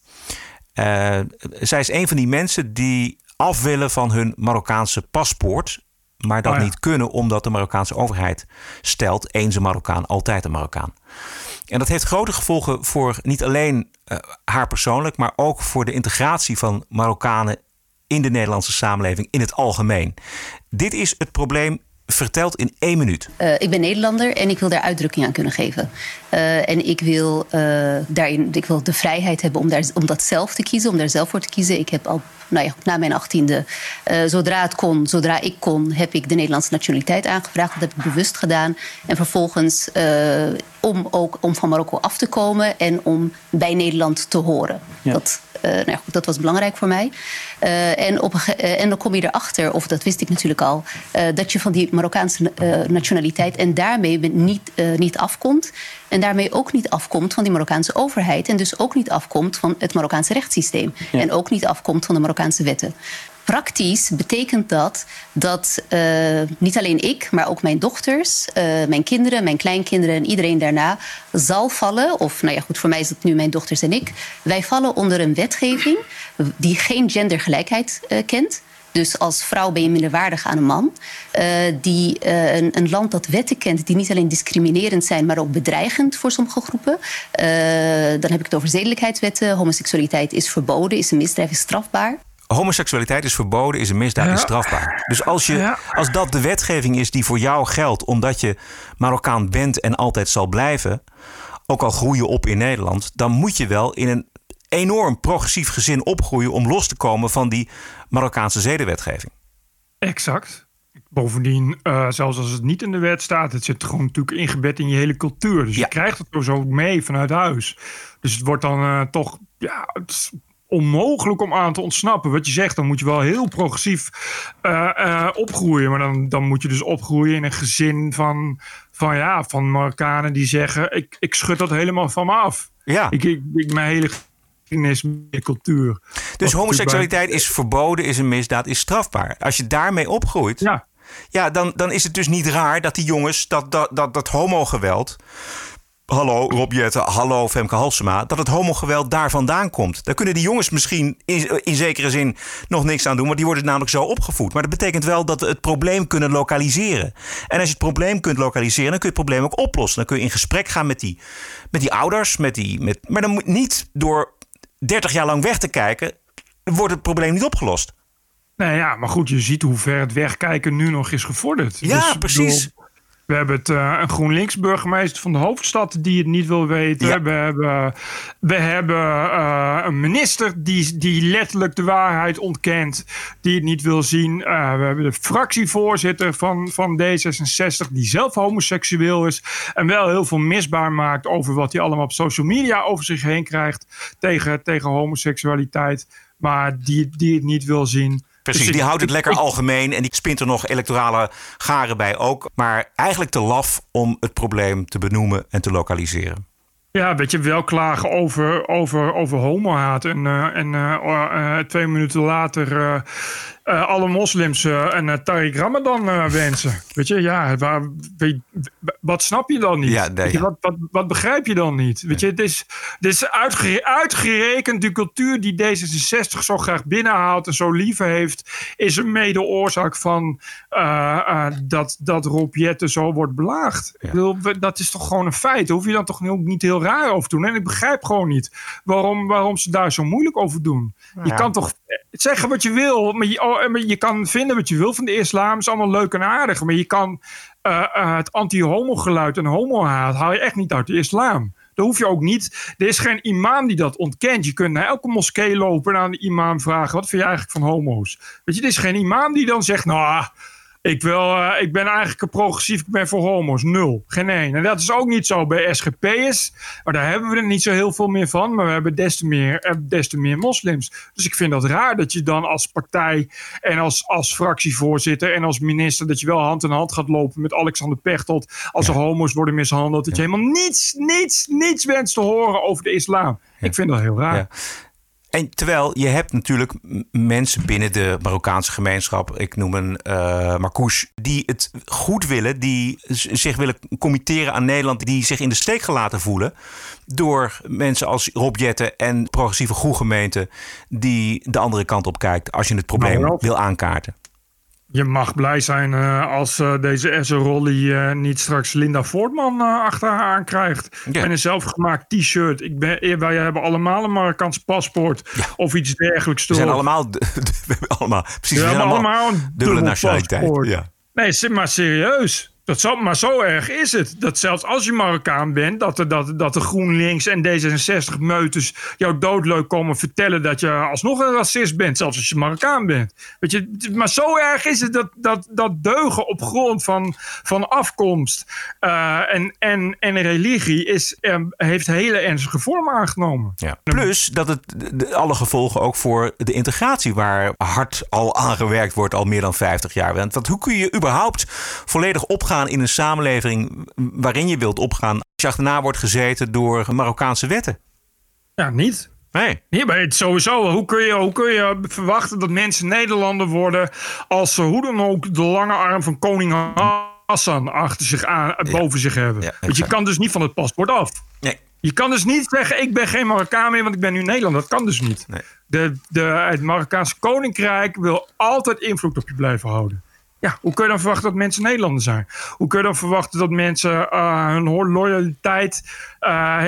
Uh, zij is een van die mensen die af willen van hun Marokkaanse paspoort. Maar dat oh ja. niet kunnen omdat de Marokkaanse overheid stelt... eens een Marokkaan, altijd een Marokkaan. En dat heeft grote gevolgen voor niet alleen uh, haar persoonlijk... maar ook voor de integratie van Marokkanen in de Nederlandse samenleving in het algemeen. Dit is het probleem verteld in één minuut. Uh, ik ben Nederlander en ik wil daar uitdrukking aan kunnen geven. Uh, en ik wil, uh, daarin, ik wil de vrijheid hebben om, daar, om dat zelf te kiezen, om daar zelf voor te kiezen. Ik heb al nou ja, na mijn achttiende, zodra het kon, zodra ik kon, heb ik de Nederlandse nationaliteit aangevraagd. Dat heb ik bewust gedaan. En vervolgens om ook om van Marokko af te komen en om bij Nederland te horen. Ja. Dat nou ja, goed, dat was belangrijk voor mij. en, op en dan kom je erachter, of dat wist ik natuurlijk al, dat je van die Marokkaanse nationaliteit en daarmee niet, niet afkomt. En daarmee ook niet afkomt van die Marokkaanse overheid. En dus ook niet afkomt van het Marokkaanse rechtssysteem. En ook niet afkomt van de Marokkaanse wetten. Praktisch betekent dat dat uh, niet alleen ik, maar ook mijn dochters, uh, mijn kinderen, mijn kleinkinderen en iedereen daarna zal vallen. Of nou ja, goed, voor mij is het nu mijn dochters en ik. Wij vallen onder een wetgeving die geen gendergelijkheid uh, kent. Dus als vrouw ben je minderwaardig aan een man. Die, een, een, land dat wetten kent die niet alleen discriminerend zijn, maar ook bedreigend voor sommige groepen. Dan heb ik het over zedelijkheidswetten. Homoseksualiteit is verboden, is een misdrijf, is strafbaar homoseksualiteit is verboden, is een misdaad, is strafbaar. Dus als, je, als dat de wetgeving is die voor jou geldt, omdat je Marokkaan bent en altijd zal blijven, ook al groei je op in Nederland, dan moet je wel in een enorm progressief gezin opgroeien om los te komen van die Marokkaanse zedenwetgeving. Exact. Bovendien, uh, zelfs als het niet in de wet staat, het zit gewoon natuurlijk ingebed in je hele cultuur. Dus je krijgt het er zo mee vanuit huis. Dus het wordt dan uh, toch, ja, het onmogelijk om aan te ontsnappen. Wat je zegt, dan moet je wel heel progressief uh, opgroeien. Maar dan, dan moet je dus opgroeien in een gezin van, van, ja, van Marokkanen die zeggen: ik, ik schud dat helemaal van me af. Ja. Ik, ik, ik mijn hele geschiedenis, mijn cultuur. Dus homoseksualiteit is verboden, is een misdaad, is strafbaar. Als je daarmee opgroeit. Ja. Ja, dan, dan is het dus niet raar dat die jongens dat, dat, dat, dat homogeweld hallo Rob Jette, hallo Femke Halsema, dat het homogeweld daar vandaan komt. Daar kunnen die jongens misschien in, in zekere zin nog niks aan doen, maar die worden namelijk zo opgevoed. Maar dat betekent wel dat we het probleem kunnen lokaliseren. En als je het probleem kunt lokaliseren, dan kun je het probleem ook oplossen. Dan kun je in gesprek gaan met die, met die ouders, met die, met, maar dan moet niet door 30 jaar lang weg te kijken, wordt het probleem niet opgelost. Nee, ja, maar goed, je ziet hoe ver het wegkijken nu nog is gevorderd. Ja, dus, precies. We hebben het, uh, een GroenLinks-burgemeester van de hoofdstad die het niet wil weten. We hebben, we hebben uh, een minister die, die letterlijk de waarheid ontkent, die het niet wil zien. Uh, we hebben de fractievoorzitter van, van D66 die zelf homoseksueel is en wel heel veel misbaar maakt over wat hij allemaal op social media over zich heen krijgt tegen, tegen homoseksualiteit. Maar die, die het niet wil zien. Precies, dus die houdt het lekker algemeen en die spint er nog electorale garen bij ook. Maar eigenlijk te laf om het probleem te benoemen en te lokaliseren. Ja, weet je, wel klagen over, over, over homohaat. En, uh, en uh, uh, twee minuten later alle moslims een Tariq Ramadan wensen. Weet je, ja, waar, weet, wat snap je dan niet? Ja, nee, je, wat, wat, wat, begrijp je dan niet? Weet je, het is, het is uitgere, uitgerekend de cultuur die D66 zo graag binnenhaalt en zo lief heeft, is een mede oorzaak van dat, dat Rob Jetten zo wordt belaagd. Ja. Ik bedoel, dat is toch gewoon een feit. Daar hoef je dan toch niet heel raar over doen. En ik begrijp gewoon niet waarom, waarom ze daar zo moeilijk over doen. Je kan toch zeggen wat je wil, maar je, oh, maar je kan vinden wat je wil van de islam. is allemaal leuk en aardig. Maar je kan eh, eh, het anti-homo-geluid en homo-haat haal je echt niet uit de islam. Dat hoef je ook niet. Er is geen imam die dat ontkent. Je kunt naar elke moskee lopen en aan de imam vragen: wat vind je eigenlijk van homo's? Weet je, er is geen imam die dan zegt: nou. Ik, wil, uh, ik ben eigenlijk een progressief, ik ben voor homo's. Nul. Geen één. En dat is ook niet zo bij SGP'ers. Maar daar hebben we er niet zo heel veel meer van. Maar we hebben des te meer, uh, des te meer moslims. Dus ik vind dat raar dat je dan als partij en als, als fractievoorzitter en als minister... dat je wel hand in hand gaat lopen met Alexander Pechtold... als ja. er homo's worden mishandeld. Dat je helemaal niets, niets, niets wenst te horen over de islam. Ja. Ik vind dat heel raar. En terwijl je hebt natuurlijk mensen binnen de Marokkaanse gemeenschap, ik noem een uh, Marcouche, die het goed willen, die zich willen committeren aan Nederland, die zich in de steek gelaten voelen door mensen als Rob Jetten en progressieve groegemeenten die de andere kant op kijkt als je het probleem nou, wil aankaarten. Je mag blij zijn uh, als uh, deze Esserolli uh, niet straks Linda Voortman achter haar aan krijgt. Ja. En een zelfgemaakt t-shirt. Ik ben, wij hebben allemaal een Marokkaans paspoort. Ja. Of iets dergelijks. We zijn allemaal, *laughs* we hebben allemaal, precies, we, we hebben allemaal, allemaal een dubbele nationaliteit. Ja. Nee, maar serieus. Dat zo, maar zo erg is het. Dat zelfs als je Marokkaan bent, dat de, dat, dat de GroenLinks en D66 meuters jou doodleuk komen vertellen dat je alsnog een racist bent, zelfs als je Marokkaan bent. Weet je, maar zo erg is het dat, dat, dat deugen op grond van, van afkomst uh, en, en, en religie is, um, heeft hele ernstige vormen aangenomen. Ja. Plus dat het alle gevolgen ook voor de integratie, waar hard al aangewerkt wordt al meer dan 50 jaar. Want hoe kun je überhaupt volledig opgaan in een samenleving waarin je wilt opgaan als je achterna wordt gezeten door Marokkaanse wetten? Ja, niet. Nee. Maar het sowieso. Hoe kun, je, hoe kun je verwachten dat mensen Nederlander worden als ze hoe dan ook de lange arm van koning Hassan achter zich aan, boven zich hebben? Ja, Want je kan dus niet van het paspoort af. Nee. Je kan dus niet zeggen, ik ben geen Marokkaan meer, want ik ben nu Nederlander. Dat kan dus niet. Nee. De, de, het Marokkaanse koninkrijk wil altijd invloed op je blijven houden. Ja, hoe kun je dan verwachten dat mensen Nederlander zijn? Hoe kun je dan verwachten dat mensen uh, hun loyaliteit. Uh,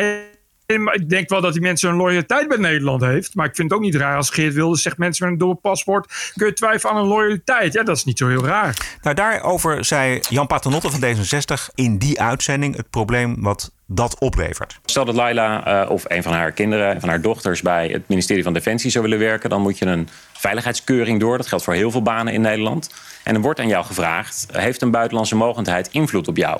ik denk wel dat die mensen een loyaliteit bij Nederland heeft. Maar ik vind het ook niet raar als Geert Wilders zegt... mensen met een dubbel paspoort kun je twijfelen aan een loyaliteit. Ja, dat is niet zo heel raar. Nou, daarover zei Jan Paternotte van D66 in die uitzending... het probleem wat dat oplevert. Stel dat Laila uh, of een van haar kinderen, van haar dochters... bij het ministerie van Defensie zou willen werken... dan moet je een veiligheidskeuring door. Dat geldt voor heel veel banen in Nederland. En dan wordt aan jou gevraagd... heeft een buitenlandse mogendheid invloed op jou?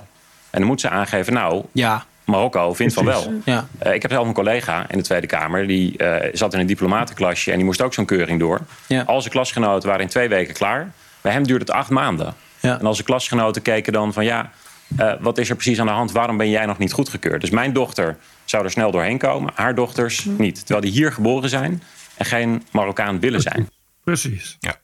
En dan moet ze aangeven, nou... Ja. Marokko vindt van wel. Ja. Uh, ik heb zelf een collega in de Tweede Kamer. Die uh, zat in een diplomatenklasje en die moest ook zo'n keuring door. Ja. Al zijn klasgenoten waren in twee weken klaar. Bij hem duurde het acht maanden. Ja. En als de klasgenoten keken dan van ja, uh, wat is er precies aan de hand? Waarom ben jij nog niet goedgekeurd? Dus mijn dochter zou er snel doorheen komen. Haar dochters niet. Terwijl die hier geboren zijn en geen Marokkaan willen zijn. Precies. Ja.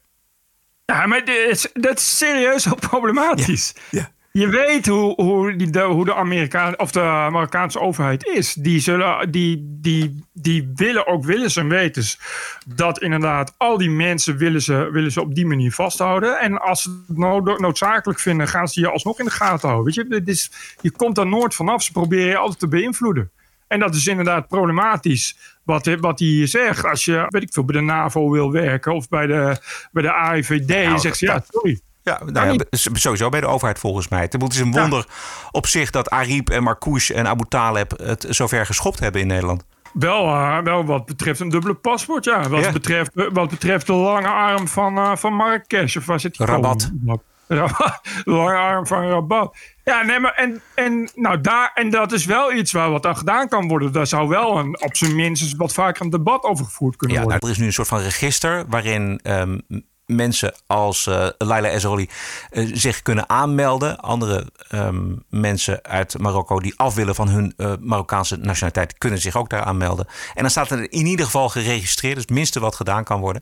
Ja, maar dit is, dat is serieus heel problematisch. Ja. ja. Je weet hoe, hoe, die, de, hoe de Amerikaan, of de Marokkaanse overheid is. Die, zullen, die, die, die willen ook willens en wetens dat inderdaad al die mensen willen ze, willen ze op die manier vasthouden. En als ze het nood, noodzakelijk vinden, gaan ze je alsnog in de gaten houden. Weet je, dit is, je komt daar nooit vanaf. Ze proberen je altijd te beïnvloeden. En dat is inderdaad problematisch. Wat, wat hij hier zegt. Als je, weet ik veel, bij de NAVO wil werken of bij de, bij de AIVD, nou, zegt ze ja, sorry. Ja, nou ja, sowieso bij de overheid volgens mij. Het is een wonder op zich dat Ariep en Marcouche en Abu Taleb het zover geschopt hebben in Nederland. Wel, uh, wel wat betreft een dubbele paspoort, ja. Wat, ja. Betreft, wat betreft de lange arm van, uh, van Marrakesh. Of zit die Rabat. Rabat. *laughs* Lange arm van Rabat. Ja, nee, maar en, en, nou daar, en dat is wel iets waar wat aan gedaan kan worden. Daar zou wel een, op zijn minst wat vaker een debat over gevoerd kunnen ja, worden. Nou, er is nu een soort van register waarin um, mensen als uh, Laila Ezroli uh, zich kunnen aanmelden. Andere um, mensen uit Marokko die af willen van hun uh, Marokkaanse nationaliteit kunnen zich ook daar aanmelden. En dan staat er in ieder geval geregistreerd, dus het minste wat gedaan kan worden.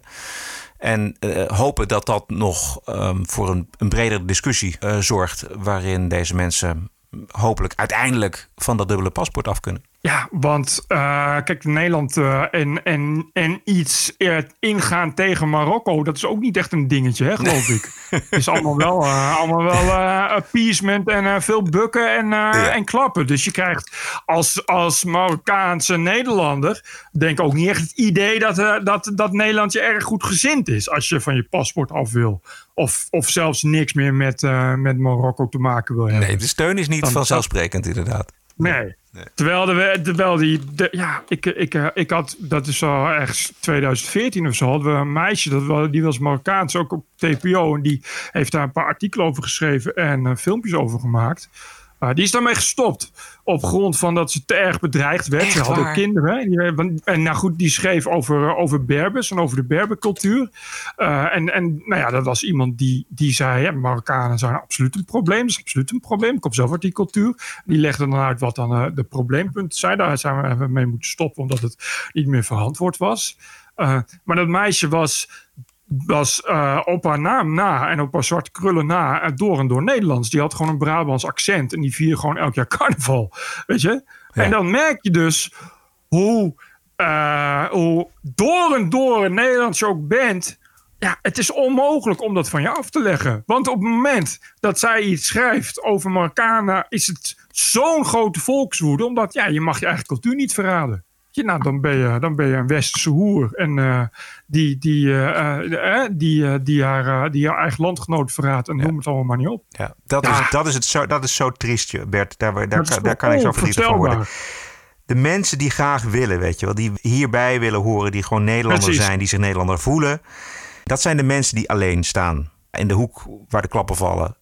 En hopen dat dat nog um, voor een, een bredere discussie zorgt. Waarin deze mensen hopelijk uiteindelijk van dat dubbele paspoort af kunnen. Ja, want uh, kijk, Nederland en, en, en iets ingaan tegen Marokko, dat is ook niet echt een dingetje, hè, geloof nee. ik. Het is allemaal wel, allemaal wel appeasement en veel bukken en, ja. en klappen. Dus je krijgt als, als Marokkaanse Nederlander, denk ook niet echt het idee dat, dat, dat Nederland je erg goed gezind is als je van je paspoort af wil. Of, of zelfs niks meer met, met Marokko te maken wil hebben. Nee, de steun is niet Dan, vanzelfsprekend, inderdaad. Nee. nee. Terwijl, de, terwijl die, de, ja, ik, ik, ik had, dat is al ergens 2014 of zo, hadden we een meisje, dat, die was Marokkaans, ook op TPO. En die heeft daar een paar artikelen over geschreven en uh, filmpjes over gemaakt. Uh, die is daarmee gestopt. Op grond van dat ze te erg bedreigd werd. Echt ze had ook waar? kinderen. Die, en nou goed, die schreef over, over Berbers en over de Berbercultuur. Uh, en, en nou ja, dat was iemand die, die zei: ja, Marokkanen zijn absoluut een probleem. Dat is absoluut een probleem. Ik kom zelf uit die cultuur. Die legde dan uit wat dan uh, de probleempunten zijn. Daar zijn we mee moeten stoppen, omdat het niet meer verantwoord was. Maar dat meisje was was uh, op haar naam na en op haar zwarte krullen na uh, door en door Nederlands. Die had gewoon een Brabants accent en die vierde gewoon elk jaar *laughs* carnaval. Weet je? Ja. En dan merk je dus hoe, uh, hoe door en door Nederlands je ook bent. Ja, het is onmogelijk om dat van je af te leggen. Want op het moment dat zij iets schrijft over Marokkanen, is het zo'n grote volkswoede. Omdat ja, je mag je eigen cultuur niet verraden. Nou, dan ben je, dan ben je een westerse hoer. En eh, die, die, eh, eh, die, die, haar, die haar eigen landgenoot verraadt. En noem het allemaal maar niet op. Ja, dat, Ja. Is, dat, is het zo, dat is zo triest, Bert. Daar, daar, daar kan ik zo verdrietig van worden. De mensen die graag willen, weet je wel, die hierbij willen horen, die gewoon Nederlander Precies. zijn, die zich Nederlander voelen. Dat zijn de mensen die alleen staan. In de hoek waar de klappen vallen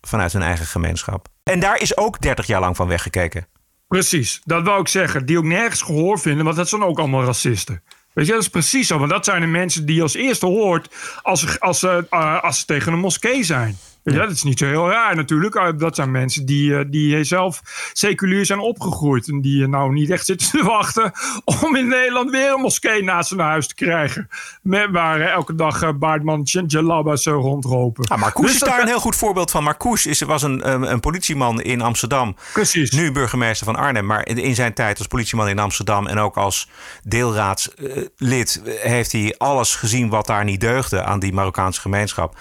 vanuit hun eigen gemeenschap. En daar is ook 30 jaar lang van weggekeken. Precies, dat wou ik zeggen. Die ook nergens gehoor vinden, want dat zijn ook allemaal racisten. Weet je, dat is precies zo. Want dat zijn de mensen die je als eerste hoort als als eh, als ze tegen een moskee zijn. Je, dat is niet zo heel raar natuurlijk. Eh, Dat zijn mensen die, eh, die zelf seculier zijn opgegroeid. En die eh, nou niet echt zitten te *laughs* wachten om in Nederland weer een moskee naast hun huis te krijgen. Met, waar elke dag Baardman Jalabas uh, rondropen. Ah, Marcouch Dus is dat- daar een heel goed voorbeeld van. Marcouch is, was een, een, politieman in Amsterdam. Precies. Nu burgemeester van Arnhem. Maar in, in zijn tijd als politieman in Amsterdam... en ook als deelraadslid heeft hij alles gezien... wat daar niet deugde aan die Marokkaanse gemeenschap.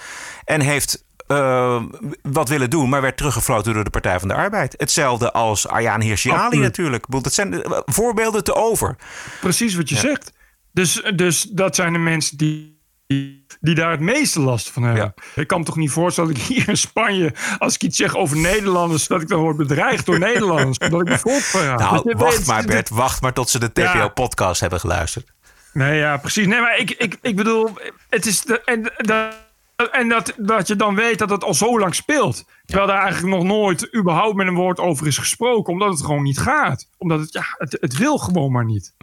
En heeft eh, wat willen doen, maar werd teruggefloten door de Partij van de Arbeid. Hetzelfde als Ayaan Hirsi natuurlijk. Dat zijn eh, voorbeelden te over. Precies wat je zegt. Dus, dus dat zijn de mensen die, die, daar het meeste last van hebben. Ik kan me toch niet voorstellen dat ik hier in Spanje, als ik iets zeg over Nederlanders, dat ik dan word bedreigd door Nederlanders. *laughs* omdat ik mijn volk verraad. Nou, wacht weet- maar Bert. Wacht maar tot ze de Ja. TPO-podcast hebben geluisterd. Nee, ja, precies. Nee, maar ik, ik, ik bedoel, het is. De, en en dat, dat je dan weet dat het al zo lang speelt. Terwijl daar eigenlijk nog nooit überhaupt met een woord over is gesproken. Omdat het gewoon niet gaat. Omdat het, ja, het, het wil gewoon maar niet.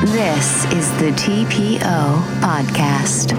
This is the TPO Podcast.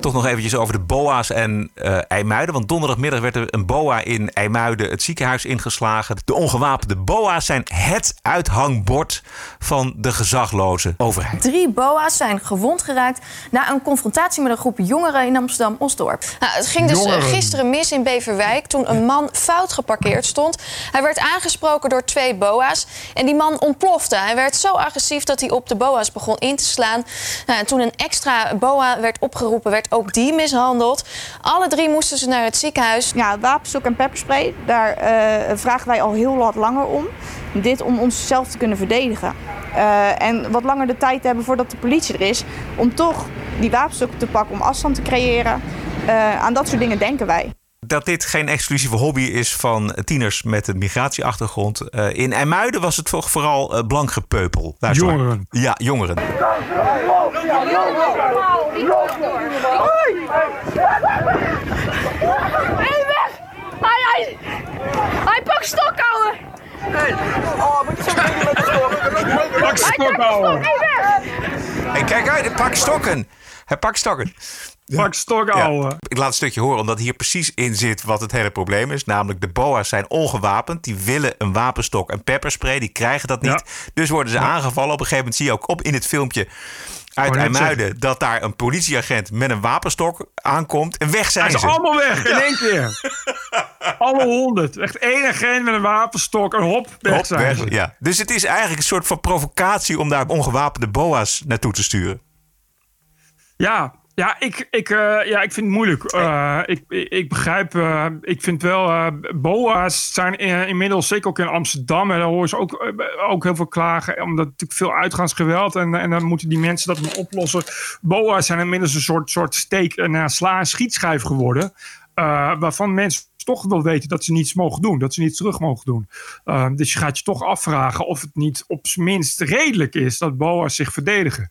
Toch nog eventjes over de BOA's en eh IJmuiden. Want donderdagmiddag werd er een BOA in IJmuiden het ziekenhuis ingeslagen. De ongewapende BOA's zijn het uithangbord van de gezagloze overheid. Drie boa's zijn gewond geraakt na een confrontatie met een groep jongeren in Amsterdam-Osdorp. Nou, het ging dus eh, Jongeren. gisteren mis in Beverwijk toen een man fout geparkeerd stond. Hij werd aangesproken door twee boa's en die man ontplofte. Hij werd zo agressief dat hij op de boa's begon in te slaan. Nou, en toen een extra boa werd opgeroepen, werd ook die mishandeld. Alle drie moesten ze naar het ziekenhuis. Ja, wapenstok en pepperspray, daar eh, vragen wij al heel wat langer om. Dit om onszelf te kunnen verdedigen. Eh, en wat langer de tijd te hebben voordat de politie er is. Om toch die wapenstok te pakken, om afstand te creëren. Eh, aan dat soort dingen denken wij. Dat dit geen exclusieve hobby is van tieners met een migratieachtergrond. Eh, in IJmuiden was het toch vooral eh, blank gepeupel. Luister maar. Jongeren. Ja, jongeren. Hé, weg! Hij, hij, hij pakt stok, ouwe! Oh, moet je zo doen met de stok? Pak weg! Hey, kijk uit, hij pakt stokken. Hij pakt stokken. Pak stok, ouwe. Ik laat een stukje horen, omdat hier precies in zit wat het hele probleem is. Namelijk, de boa's zijn ongewapend. Die willen een wapenstok en pepperspray. Die krijgen dat niet. Dus worden ze aangevallen. Op een gegeven moment zie je ook op in het filmpje uit IJmuiden... dat daar een politieagent met een wapenstok aankomt. En weg zijn Hij is ze. allemaal weg in één keer. *laughs* Alle honderd. Echt één agent met een wapenstok en hop, weg Hop, zijn weg, ze. ja. Dus het is eigenlijk een soort van provocatie... om daar ongewapende boa's naartoe te sturen. Ja, ja, ik, ik, eh, ja, ik vind het moeilijk. Eh, ik, ik, begrijp, eh, ik vind wel, BOA's zijn in- inmiddels, zeker ook in Amsterdam, en daar horen ze ook, ook heel veel klagen, omdat natuurlijk veel uitgaansgeweld en, en dan moeten die mensen dat dan oplossen. BOA's zijn inmiddels een soort, soort steek- en uh, sla- en schietschijf geworden, waarvan mensen toch wel weten dat ze niets mogen doen, dat ze niets terug mogen doen. Dus je gaat je toch afvragen of het niet op zijn minst redelijk is dat BOA's zich verdedigen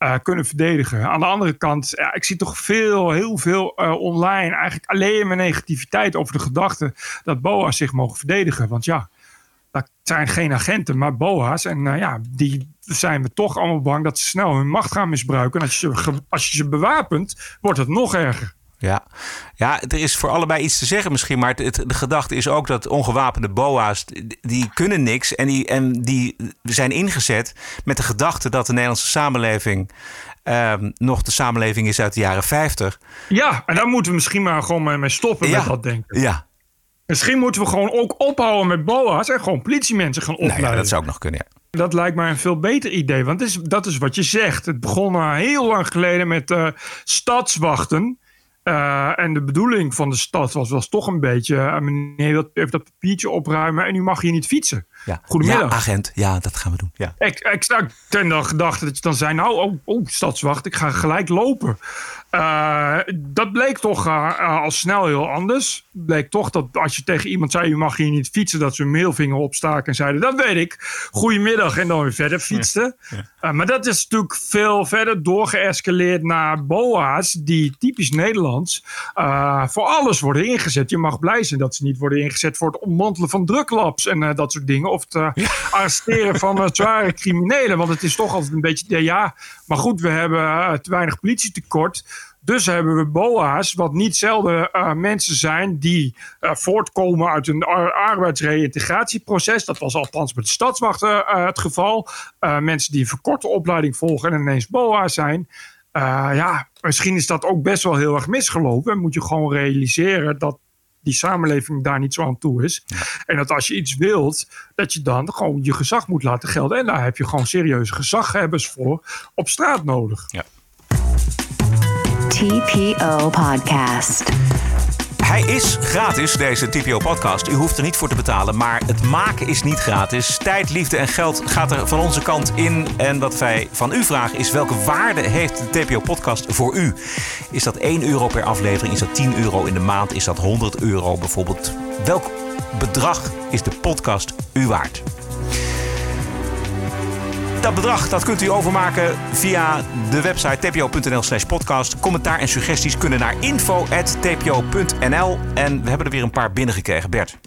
eh, kunnen verdedigen. Aan de andere kant, ik zie toch veel, heel veel eh, online eigenlijk alleen maar negativiteit over de gedachte dat BOA's zich mogen verdedigen. Want ja, dat zijn geen agenten, maar BOA's. En nou ja, die zijn we toch allemaal bang dat ze snel hun macht gaan misbruiken. En als je, als je ze bewapent, wordt het nog erger. Ja. ja, er is voor allebei iets te zeggen misschien. Maar het, het- de gedachte is ook dat ongewapende boa's... die- kunnen niks en die, en die zijn ingezet... met de gedachte dat de Nederlandse samenleving... ehm, nog de samenleving is uit de jaren 50. Ja, en daar moeten we misschien maar gewoon mee stoppen met dat denken. Ja. Misschien moeten we gewoon ook ophouden met BOA's en gewoon politiemensen gaan Nou opleiden. ja, dat zou ook nog kunnen, ja. Dat lijkt mij een veel beter idee. Want dat is, dat is wat je zegt. Het begon uh, heel lang geleden met uh, stadswachten. Uh, en de bedoeling van de stad was, was toch een beetje... Uh, meneer, even dat papiertje opruimen en nu mag je niet fietsen. Ja. Goedemiddag. Ja, agent. Ja, dat gaan we doen. Ja. Ik, ik ten de gedachte dat je dan zei... nou, oh, oh stadswacht, ik ga gelijk lopen. Uh, dat bleek toch al snel heel anders. Bleek toch dat als je tegen iemand zei... je mag hier niet fietsen, dat ze een middelvinger opstaken... en zeiden, dat weet ik. Goedemiddag. En dan weer verder fietsten. Ja. Ja. maar dat is natuurlijk veel verder doorgeëscaleerd naar BOA's... die typisch Nederlands voor alles worden ingezet. Je mag blij zijn dat ze niet worden ingezet... voor het ontmantelen van druklabs en dat soort dingen of het arresteren van zware criminelen. Want het is toch altijd een beetje, ja, maar goed, we hebben te weinig politietekort. Dus hebben we BOA's, wat niet zelden mensen zijn die voortkomen uit een arbeidsreïntegratieproces. Dat was althans met de stadswachten het geval. mensen die een verkorte opleiding volgen en ineens BOA zijn. ja, misschien is dat ook best wel heel erg misgelopen. En moet je gewoon realiseren dat die samenleving daar niet zo aan toe is. En dat als je iets wilt, dat je dan gewoon je gezag moet laten gelden. En daar heb je gewoon serieuze gezaghebbers voor op straat nodig. Ja. TPO Podcast. Hij is gratis, deze TPO-podcast. U hoeft er niet voor te betalen, maar het maken is niet gratis. Tijd, liefde en geld gaat er van onze kant in. En wat wij van u vragen is: welke waarde heeft de TPO-podcast voor u? Is dat 1 euro per aflevering? Is dat 10 euro in de maand? Is dat 100 euro bijvoorbeeld? Welk bedrag is de podcast u waard? Dat bedrag dat kunt u overmaken via de website tpo.nl slash podcast. Commentaar en suggesties kunnen naar info.tpo.nl. En we hebben er weer een paar binnengekregen. Bert.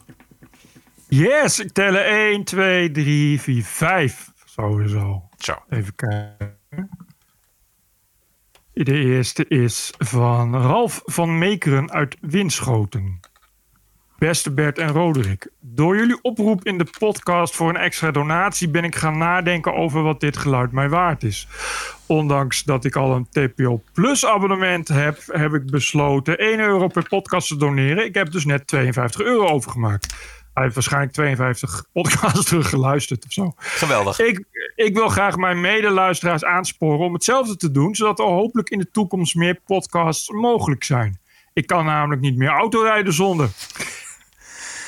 Yes, ik tellen 1, 2, 3, 4, 5. Sowieso. Zo. Even kijken. De eerste is van Ralf van Meekeren uit Winschoten. Beste Bert en Roderick, door jullie oproep in de podcast voor een extra donatie ben ik gaan nadenken over wat dit geluid mij waard is. Ondanks dat ik al een TPO Plus abonnement heb, heb ik besloten 1 euro per podcast te doneren. Ik heb dus net 52 euro overgemaakt. Hij heeft waarschijnlijk 52 podcasts *laughs* teruggeluisterd of zo. Geweldig. Ik, ik wil graag mijn medeluisteraars aansporen om hetzelfde te doen, zodat er hopelijk in de toekomst meer podcasts mogelijk zijn. Ik kan namelijk niet meer autorijden zonder.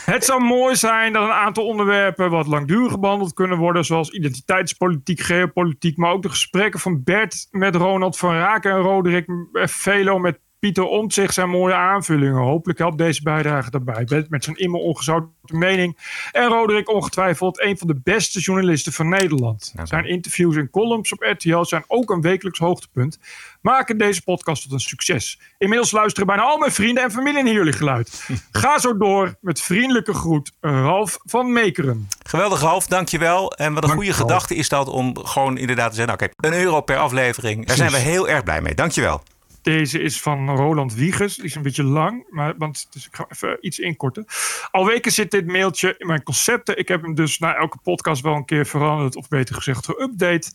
Het zou mooi zijn dat een aantal onderwerpen wat langdurig behandeld kunnen worden, zoals identiteitspolitiek, geopolitiek, maar ook de gesprekken van Bert met Ronald van Raken en Roderick Velo met Pieter Omtzigt zijn mooie aanvullingen. Hopelijk helpt deze bijdrage daarbij. Bert met zijn immer ongezouten mening. En Roderick ongetwijfeld een van de beste journalisten van Nederland. Zijn interviews en columns op RTL zijn ook een wekelijks hoogtepunt. Maken deze podcast tot een succes. Inmiddels luisteren bijna al mijn vrienden en familie naar jullie geluid. *laughs* Ga zo door met vriendelijke groet, Ralf van Meekeren. Geweldig Ralf, dankjewel. En wat een goede gedachte is dat om gewoon inderdaad te zeggen... oké, een euro per aflevering. Daar zijn we heel erg blij mee. Dankjewel. Deze is van Roland Wiegers. Die is een beetje lang, maar, want, dus ik ga even iets inkorten. Al weken zit dit mailtje in mijn concepten. Ik heb hem dus na elke podcast wel een keer veranderd, of beter gezegd geüpdate.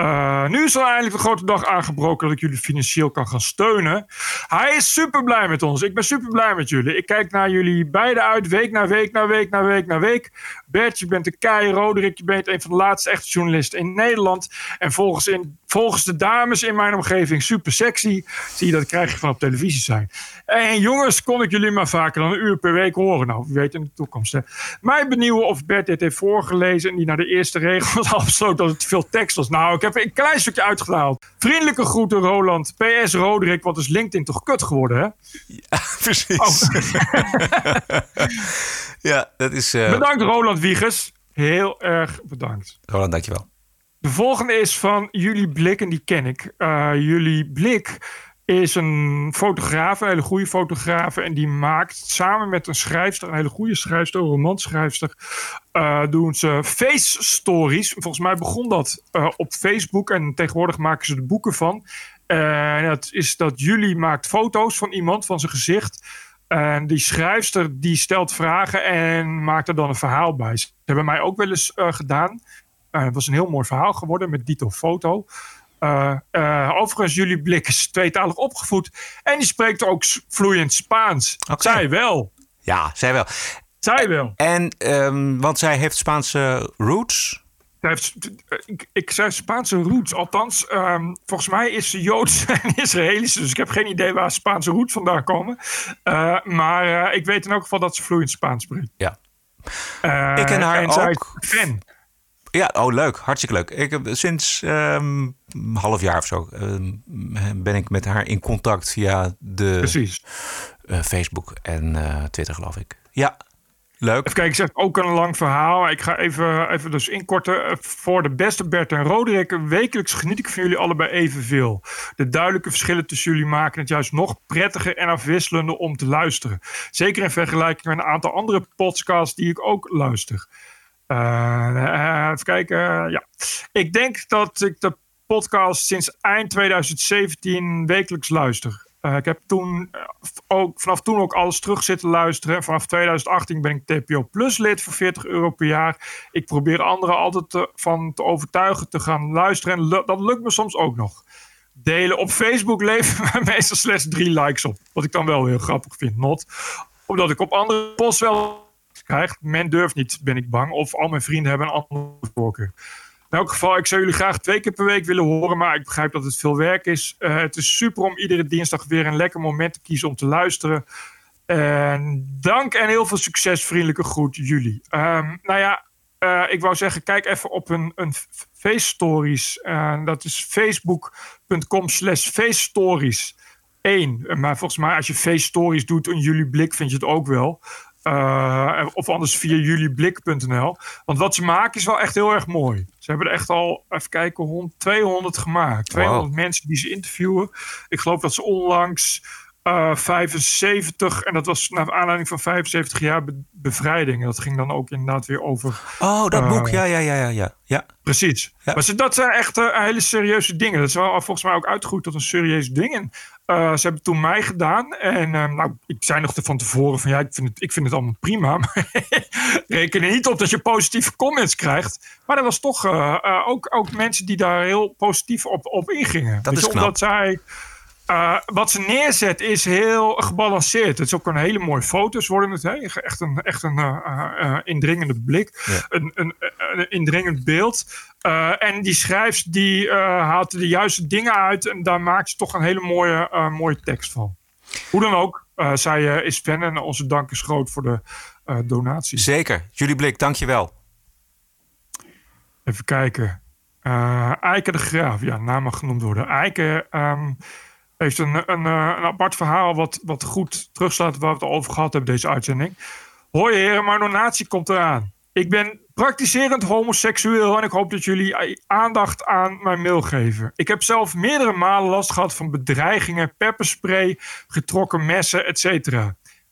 Uh, nu is er eindelijk de grote dag aangebroken dat ik jullie financieel kan gaan steunen. Hij is super blij met ons. Ik ben super blij met jullie. Ik kijk naar jullie beiden uit, week na week na week na week na week. Bert, je bent een kei. Roderick, je bent een van de laatste echte journalisten in Nederland. En volgens, in, volgens de dames in mijn omgeving super sexy. Zie je dat krijg je van op televisie zijn. En jongens, kon ik jullie maar vaker dan een uur per week horen. Nou, wie weet in de toekomst. Hè. Mij benieuwen of Bert dit heeft voorgelezen en die naar de eerste regels *laughs* afsloot dat het veel tekst was. Nou, ik heb een klein stukje uitgehaald. Vriendelijke groeten, Roland. PS Roderick, wat is LinkedIn toch kut geworden, hè? Ja, *laughs* precies. Oh. ja, dat is... Uh... Bedankt, Roland Wiegers. Heel erg bedankt. Roland, dankjewel. De volgende is van Jullie Blik en die ken ik. Uh, jullie Blik is een fotograaf, een hele goede fotograaf. En die maakt samen met een schrijfster, een hele goede schrijfster, een romanschrijfster, uh, doen ze face stories. Volgens mij begon dat uh, op Facebook en tegenwoordig maken ze er boeken van. En dat is dat jullie maakt foto's van iemand, van zijn gezicht. En die schrijfster die stelt vragen en maakt er dan een verhaal bij. Ze hebben mij ook wel eens gedaan. het was een heel mooi verhaal geworden met dito foto. Uh, uh, overigens, jullie blik is tweetalig opgevoed. En die spreekt ook vloeiend Spaans. Okay. Zij wel. Ja, zij wel. Zij wel. En, um, want zij heeft Spaanse roots. Zij heeft, ik, ik zei Spaanse roots. Althans, ehm, volgens mij is ze Joods *laughs* en Israëlisch. Dus ik heb geen idee waar Spaanse roots vandaan komen. Uh, maar ik weet in elk geval dat ze vloeiend Spaans spreekt. Ja. Ik ken haar en ook. fan. Ja, oh leuk. Hartstikke leuk. Ik heb sinds um, een half jaar of zo um, ben ik met haar in contact via de Precies. Uh, Facebook en uh, Twitter, geloof ik. Ja, leuk. Even kijken, ik zeg ook een lang verhaal. Ik ga even, even dus inkorten. Voor de beste Bert en Roderick. Wekelijks geniet ik van jullie allebei evenveel. De duidelijke verschillen tussen jullie maken het juist nog prettiger en afwisselender om te luisteren. Zeker in vergelijking met een aantal andere podcasts die ik ook luister. Uh, even kijken. ja. Ik denk dat ik de podcast sinds eind 2017 wekelijks luister. Uh, ik heb toen ook, vanaf toen ook alles terug zitten luisteren. Vanaf 2018 ben ik TPO Plus lid voor 40 euro per jaar. Ik probeer anderen altijd van te overtuigen te gaan luisteren. En dat lukt me soms ook nog. Delen op Facebook leveren *laughs* meestal slechts drie likes op. Wat ik dan wel heel grappig vind. Not. Omdat ik op andere posts wel krijgt. Men durft niet, ben ik bang. Of al mijn vrienden hebben een andere voorkeur. In elk geval, ik zou jullie graag twee keer per week willen horen. Maar ik begrijp dat het veel werk is. Uh, het is super om iedere dinsdag weer een lekker moment te kiezen om te luisteren. En dank en heel veel succes. Vriendelijke groet, jullie. Um, nou ja, uh, ik wou zeggen, kijk even op een, een face stories. Uh, dat is facebook.com slash face stories. 1. Maar volgens mij als je face stories doet in jullie blik vind je het ook wel. Uh, of anders via julieblik.nl. Want wat ze maken is wel echt heel erg mooi. Ze hebben er echt al, even kijken, 100, 200 gemaakt. 200 wow. mensen die ze interviewen. Ik geloof dat ze onlangs uh, 75, en dat was naar aanleiding van 75 jaar be bevrijding. En dat ging dan ook inderdaad weer over. Oh, dat uh, boek, ja, ja, ja, ja. ja. Precies. Ja. Maar ze, dat zijn echt uh, hele serieuze dingen. Dat is wel volgens mij ook uitgegroeid tot een serieus ding. En, ze hebben toen mij gedaan. En uh, nou, ik zei nog van tevoren van ja, ik vind het, ik vind het allemaal prima. *laughs* Maar reken er niet op dat je positieve comments krijgt. Maar er was toch ook, ook mensen die daar heel positief op, op ingingen. Dat is je. Omdat zij... Uh, wat ze neerzet is heel gebalanceerd. Het is ook een hele mooie foto's worden het. Hè? Echt een, echt een uh, uh, indringende blik. Ja. Een, een, een, indringend beeld. en die schrijfst die haalt de juiste dingen uit. En daar maakt ze toch een hele mooie, mooie tekst van. Hoe dan ook. zij is fan en onze dank is groot voor de donatie. Zeker. Jullie blik, dankjewel. Even kijken. Eike de Graaf. Ja, naam mag genoemd worden. Eike... Um, heeft een, een, een, apart verhaal wat, wat goed terugslaat waar we het over gehad hebben, deze uitzending. Hoi heren, mijn donatie komt eraan. Ik ben praktiserend homoseksueel en ik hoop dat jullie aandacht aan mijn mail geven. Ik heb zelf meerdere malen last gehad van bedreigingen, pepperspray, getrokken messen, etc.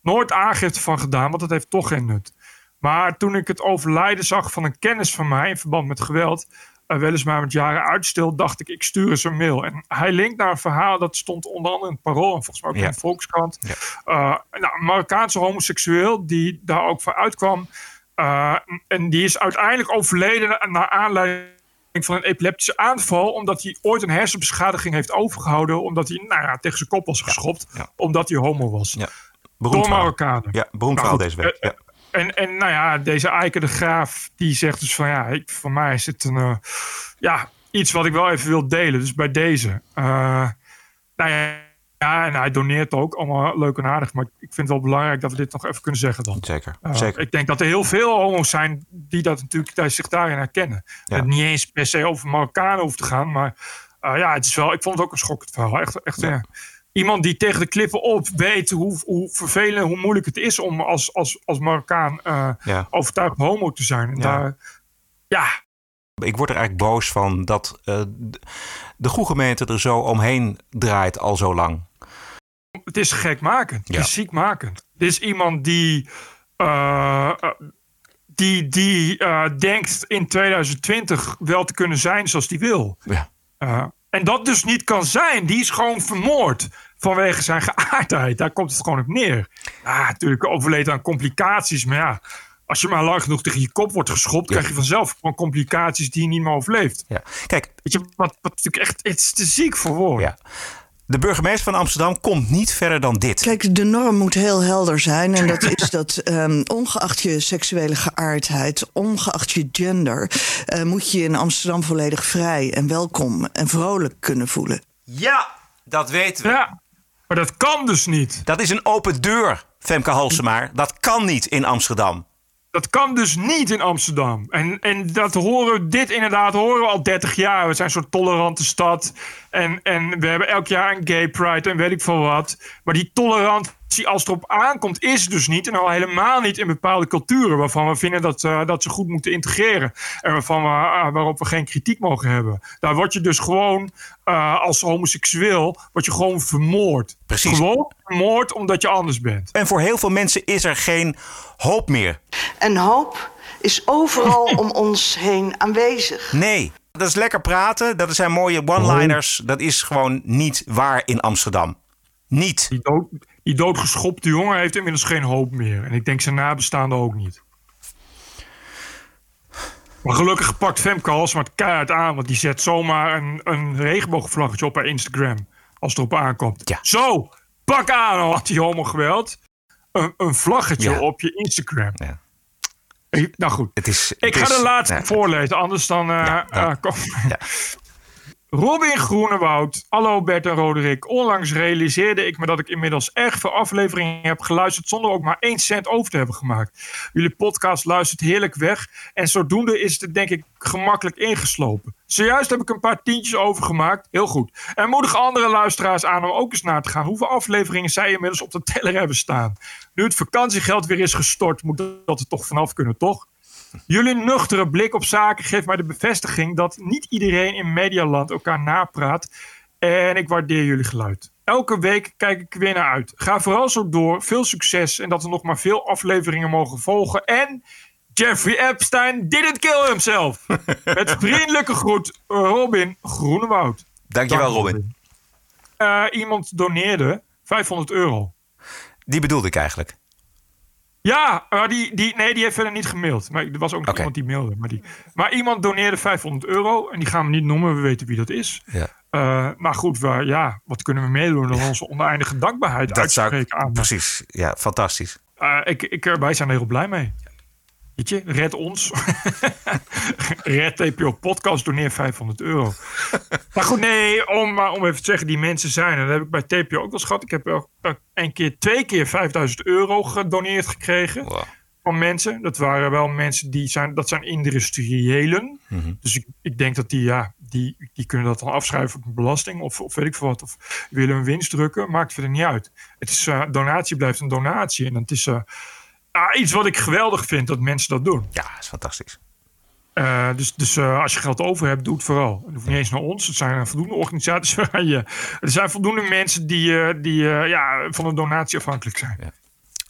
Nooit aangifte van gedaan, want dat heeft toch geen nut. Maar toen ik het overlijden zag van een kennis van mij in verband met geweld, uh, weliswaar met jaren uitstil, dacht ik, ik stuur eens een mail. En hij linkt naar een verhaal dat stond onder andere in het Parool en volgens mij ook ja. in de Volkskrant. Ja. Uh, nou, een Marokkaanse homoseksueel die daar ook voor uitkwam. Uh, en die is uiteindelijk overleden naar aanleiding van een epileptische aanval, omdat hij ooit een hersenbeschadiging heeft overgehouden, omdat hij nou ja, tegen zijn kop was geschopt, ja. omdat hij homo was. Ja. Door Marokkanen. Ja, beroemd verhaal deze week. Ja. En, en nou ja, deze Eike de Graaf, die zegt dus van ja, ik, voor mij is het een, uh, ja, iets wat ik wel even wil delen. Dus bij deze. Uh, nou ja, ja, en hij doneert ook allemaal leuk en aardig. Maar ik vind het wel belangrijk dat we dit nog even kunnen zeggen dan. Zeker, uh, zeker. Ik denk dat er heel veel homo's zijn die dat natuurlijk die zich daarin herkennen. Ja. Het niet eens per se over Marokkanen hoeft te gaan. Maar ja, het is wel, ik vond het ook een schokkend verhaal. Echt, echt ja iemand die tegen de klippen op weet hoe, hoe vervelend, hoe moeilijk het is om als, als, als Marokkaan uh, ja. overtuigd homo te zijn. En ja. Daar, ja. Ik word er eigenlijk boos van dat uh, de goede gemeente er zo omheen draait al zo lang. Het is gekmakend. Ja. Het is ziekmakend. Dit is iemand die, uh, die, die denkt in 2020 wel te kunnen zijn zoals die wil. Ja. en dat dus niet kan zijn. Die is gewoon vermoord vanwege zijn geaardheid. Daar komt het gewoon op neer. Ja, natuurlijk overleden aan complicaties. Maar ja, als je maar lang genoeg tegen je kop wordt geschopt... Ja. krijg je vanzelf gewoon complicaties die je niet meer overleeft. Ja. Kijk, Weet je, wat, wat natuurlijk echt... Het is te ziek voor woorden. Ja. De burgemeester van Amsterdam komt niet verder dan dit. Kijk, de norm moet heel helder zijn. En dat *laughs* is dat um, ongeacht je seksuele geaardheid, ongeacht je gender, uh, moet je in Amsterdam volledig vrij en welkom en vrolijk kunnen voelen. Ja, dat weten we. Ja, maar dat kan dus niet. Dat is een open deur, Femke Halsemaar. Dat kan niet in Amsterdam. Dat kan dus niet in Amsterdam. En, en dat horen dit inderdaad horen we al 30 jaar. We zijn zo'n tolerante stad. En, en we hebben elk jaar een gay pride en weet ik veel wat. Maar die tolerantie, als het erop aankomt, is dus niet. En al helemaal niet in bepaalde culturen waarvan we vinden dat, uh, dat ze goed moeten integreren. En waarvan we, uh, waarop we geen kritiek mogen hebben. Daar word je dus gewoon uh, als homoseksueel word je gewoon vermoord. Precies. Gewoon vermoord omdat je anders bent. En voor heel veel mensen is er geen hoop meer. En hoop is overal *laughs* om ons heen aanwezig. Nee. Dat is lekker praten, dat zijn mooie one-liners. Dat is gewoon niet waar in Amsterdam. Niet. Die, dood, die doodgeschopte jongen heeft inmiddels geen hoop meer. En ik denk zijn nabestaanden ook niet. Maar gelukkig pakt Femke het keihard aan. Want die zet zomaar een, een regenboogvlaggetje op haar Instagram. Als het erop aankomt. Ja. Zo, pak aan anti-homo geweld. Een, een vlaggetje Ja. op je Instagram. Ja. Ik- nou goed. Het is, Ik ga is- de laatste nee. voorlezen, anders dan. eh, kom. Robin Groenewoud, hallo Bert en Roderick. Onlangs realiseerde ik me dat ik inmiddels erg veel afleveringen heb geluisterd zonder ook maar één cent over te hebben gemaakt. Jullie podcast luistert heerlijk weg en zodoende is het denk ik gemakkelijk ingeslopen. Zojuist heb ik een paar tientjes overgemaakt, heel goed. En moedig andere luisteraars aan om ook eens na te gaan hoeveel afleveringen zij inmiddels op de teller hebben staan. Nu het vakantiegeld weer is gestort, moet dat er toch vanaf kunnen, toch? Jullie nuchtere blik op zaken geeft mij de bevestiging dat niet iedereen in Medialand elkaar napraat. En ik waardeer jullie geluid. Elke week kijk ik weer naar uit. Ga vooral zo door. Veel succes en dat er nog maar veel afleveringen mogen volgen. En Jeffrey Epstein didn't kill himself. *laughs* Met vriendelijke groet, Robin Groenewoud. Dankjewel, Dank, Robin. Eh, iemand doneerde 500 euro. Die bedoelde ik eigenlijk. Ja, maar die, die, nee, die heeft verder niet gemaild. Maar er was ook nog iemand die mailde. Maar, die, maar iemand doneerde 500 euro. En die gaan we niet noemen. We weten wie dat is. Ja. Eh, maar goed, we, ja, wat kunnen we meedoen? Dan onze oneindige dankbaarheid Dat zou uitspreken aan. Precies, ja, fantastisch. Eh, ik, ik, wij zijn er heel blij mee. Weet je, red ons. *laughs* red TPO Podcast, doneer 500 euro. maar goed, nee, om, om even te zeggen, die mensen zijn er. Dat heb ik bij TPO ook wel eens gehad. Ik heb wel een keer, twee keer 5000 euro gedoneerd gekregen. Van mensen. Dat waren wel mensen die zijn, dat zijn industriëlen. Mhm. Dus ik, ik denk dat die, ja, die, die kunnen dat dan afschrijven op een belasting of, of weet ik veel wat. Of willen een winst drukken, maakt verder niet uit. Het is, eh, donatie blijft een donatie. En het is eh, ah, iets wat ik geweldig vind dat mensen dat doen. Ja, dat is fantastisch. Eh, dus dus eh, als je geld over hebt, doe het vooral. Het hoeft niet eens naar ons. Het zijn voldoende organisaties *laughs* waar je... Er zijn voldoende mensen die, eh, die ja, van een donatie afhankelijk zijn.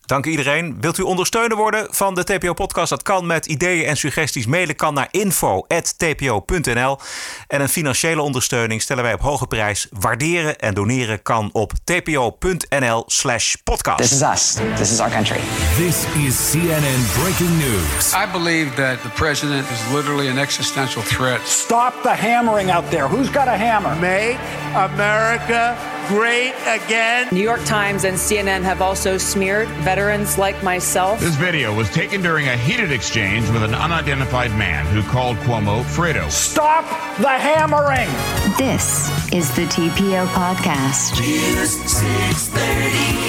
Dank iedereen. Wilt u ondersteuner worden van de TPO-podcast? Dat kan met ideeën en suggesties. Mailen kan naar info.tpo.nl. En een financiële ondersteuning stellen wij op hoge prijs. Waarderen en doneren kan op tpo.nl slash podcast. This is us. This is our country. This is CNN breaking news. I believe that the president is literally an existential threat. Stop the hammering out there. Who's got a hammer? Make America great again. New York Times and CNN have also smeared veterans like myself. This video was taken during a heated exchange with an unidentified man who called Cuomo Fredo. Stop the hammering. This is the TPO podcast. News 630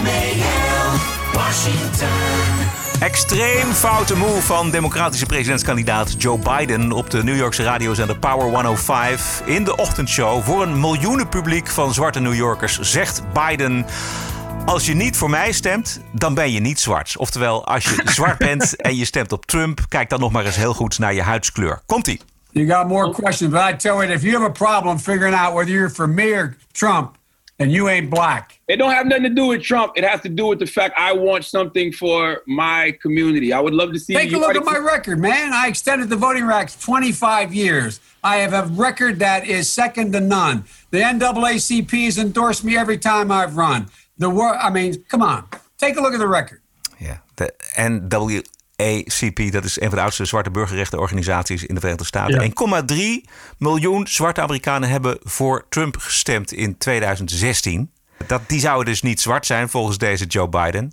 WMAL, Washington. Extreem foute move van democratische presidentskandidaat Joe Biden op de New Yorkse radiozender Power 105 in de ochtendshow. Voor een miljoenenpubliek van zwarte New Yorkers zegt Biden. Als je niet voor mij stemt, dan ben je niet zwart. Oftewel, als je *laughs* zwart bent en je stemt op Trump, kijk dan nog maar eens heel goed naar je huidskleur. Komt-ie. You got more questions, but I tell you, if you have a problem figuring out whether you're for me or Trump, then you ain't black. It don't have nothing to do with Trump. It has to do with the fact I want something for my community. I would love to see. Take a look at my record, man. I extended the voting rights 25 years. I have a record that is second to none. The NAACP has endorsed me every time I've run. The wor- I mean, come on. Take a look at the record. Yeah, the de NAACP, dat is een van de oudste zwarte burgerrechtenorganisaties in de Verenigde Staten. Ja. 1,3 miljoen zwarte Amerikanen hebben voor Trump gestemd in 2016. Dat, die zouden dus niet zwart zijn volgens deze Joe Biden.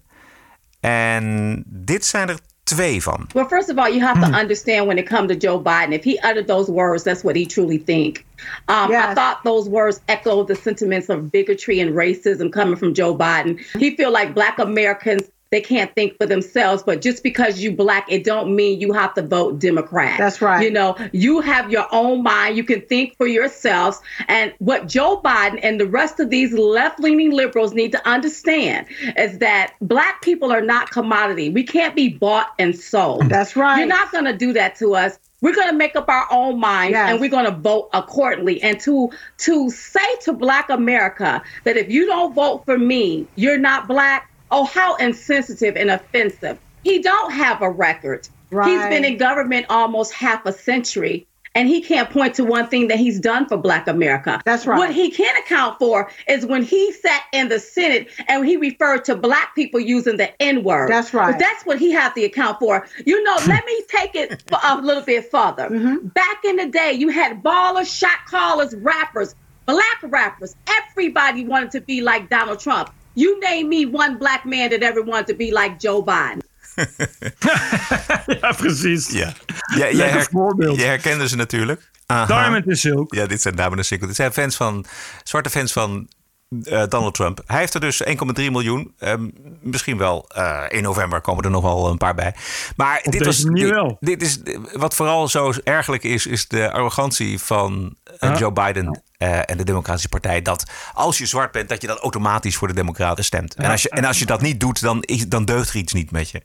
En dit zijn er twee van. Well, first of all, you have to understand when it comes to Joe Biden, if he uttered those words, that's what he truly think. Um, I thought those words echoed the sentiments of bigotry and racism coming from Joe Biden. He feel like black Americans they can't think for themselves, but just because you black, it don't mean you have to vote Democrat. That's right. You know, you have your own mind. You can think for yourselves. And what Joe Biden and the rest of these left-leaning liberals need to understand is that black people are not commodity. We can't be bought and sold. That's right. You're not going to do that to us. We're going to make up our own minds Yes. and we're going to vote accordingly. And to to say to black America that if you don't vote for me, you're not black, oh how insensitive and offensive. He don't have a record. Right. He's been in government almost half a century. And he can't point to one thing that he's done for Black America. That's right. What he can account for is when he sat in the Senate and he referred to Black people using the N word. That's right. But that's what he had to account for. You know, let me *laughs* take it a little bit further. Mm-hmm. Back in the day, you had ballers, shot callers, rappers, black rappers. Everybody wanted to be like Donald Trump. You name me one black man that ever wanted to be like Joe Biden. *laughs* ja, precies. Ja. Ja, jij, her- voorbeeld. je herkende ze natuurlijk. Aha. Diamond is Silk. Ja, dit zijn Diamond en Silk. Dit zijn fans van, zwarte fans van eh, Donald Trump. Hij heeft er dus 1,3 miljoen. Ehm, misschien wel eh, in november komen er nog wel een paar bij. Maar dit was dit, wel. dit is wat vooral zo ergelijk is, is de arrogantie van eh. Joe Biden. en de Democratische Partij. Dat als je zwart bent, dat je dan automatisch voor de Democraten stemt. En, als je, en als je dat niet doet, dan, is, dan deugt er iets niet met je.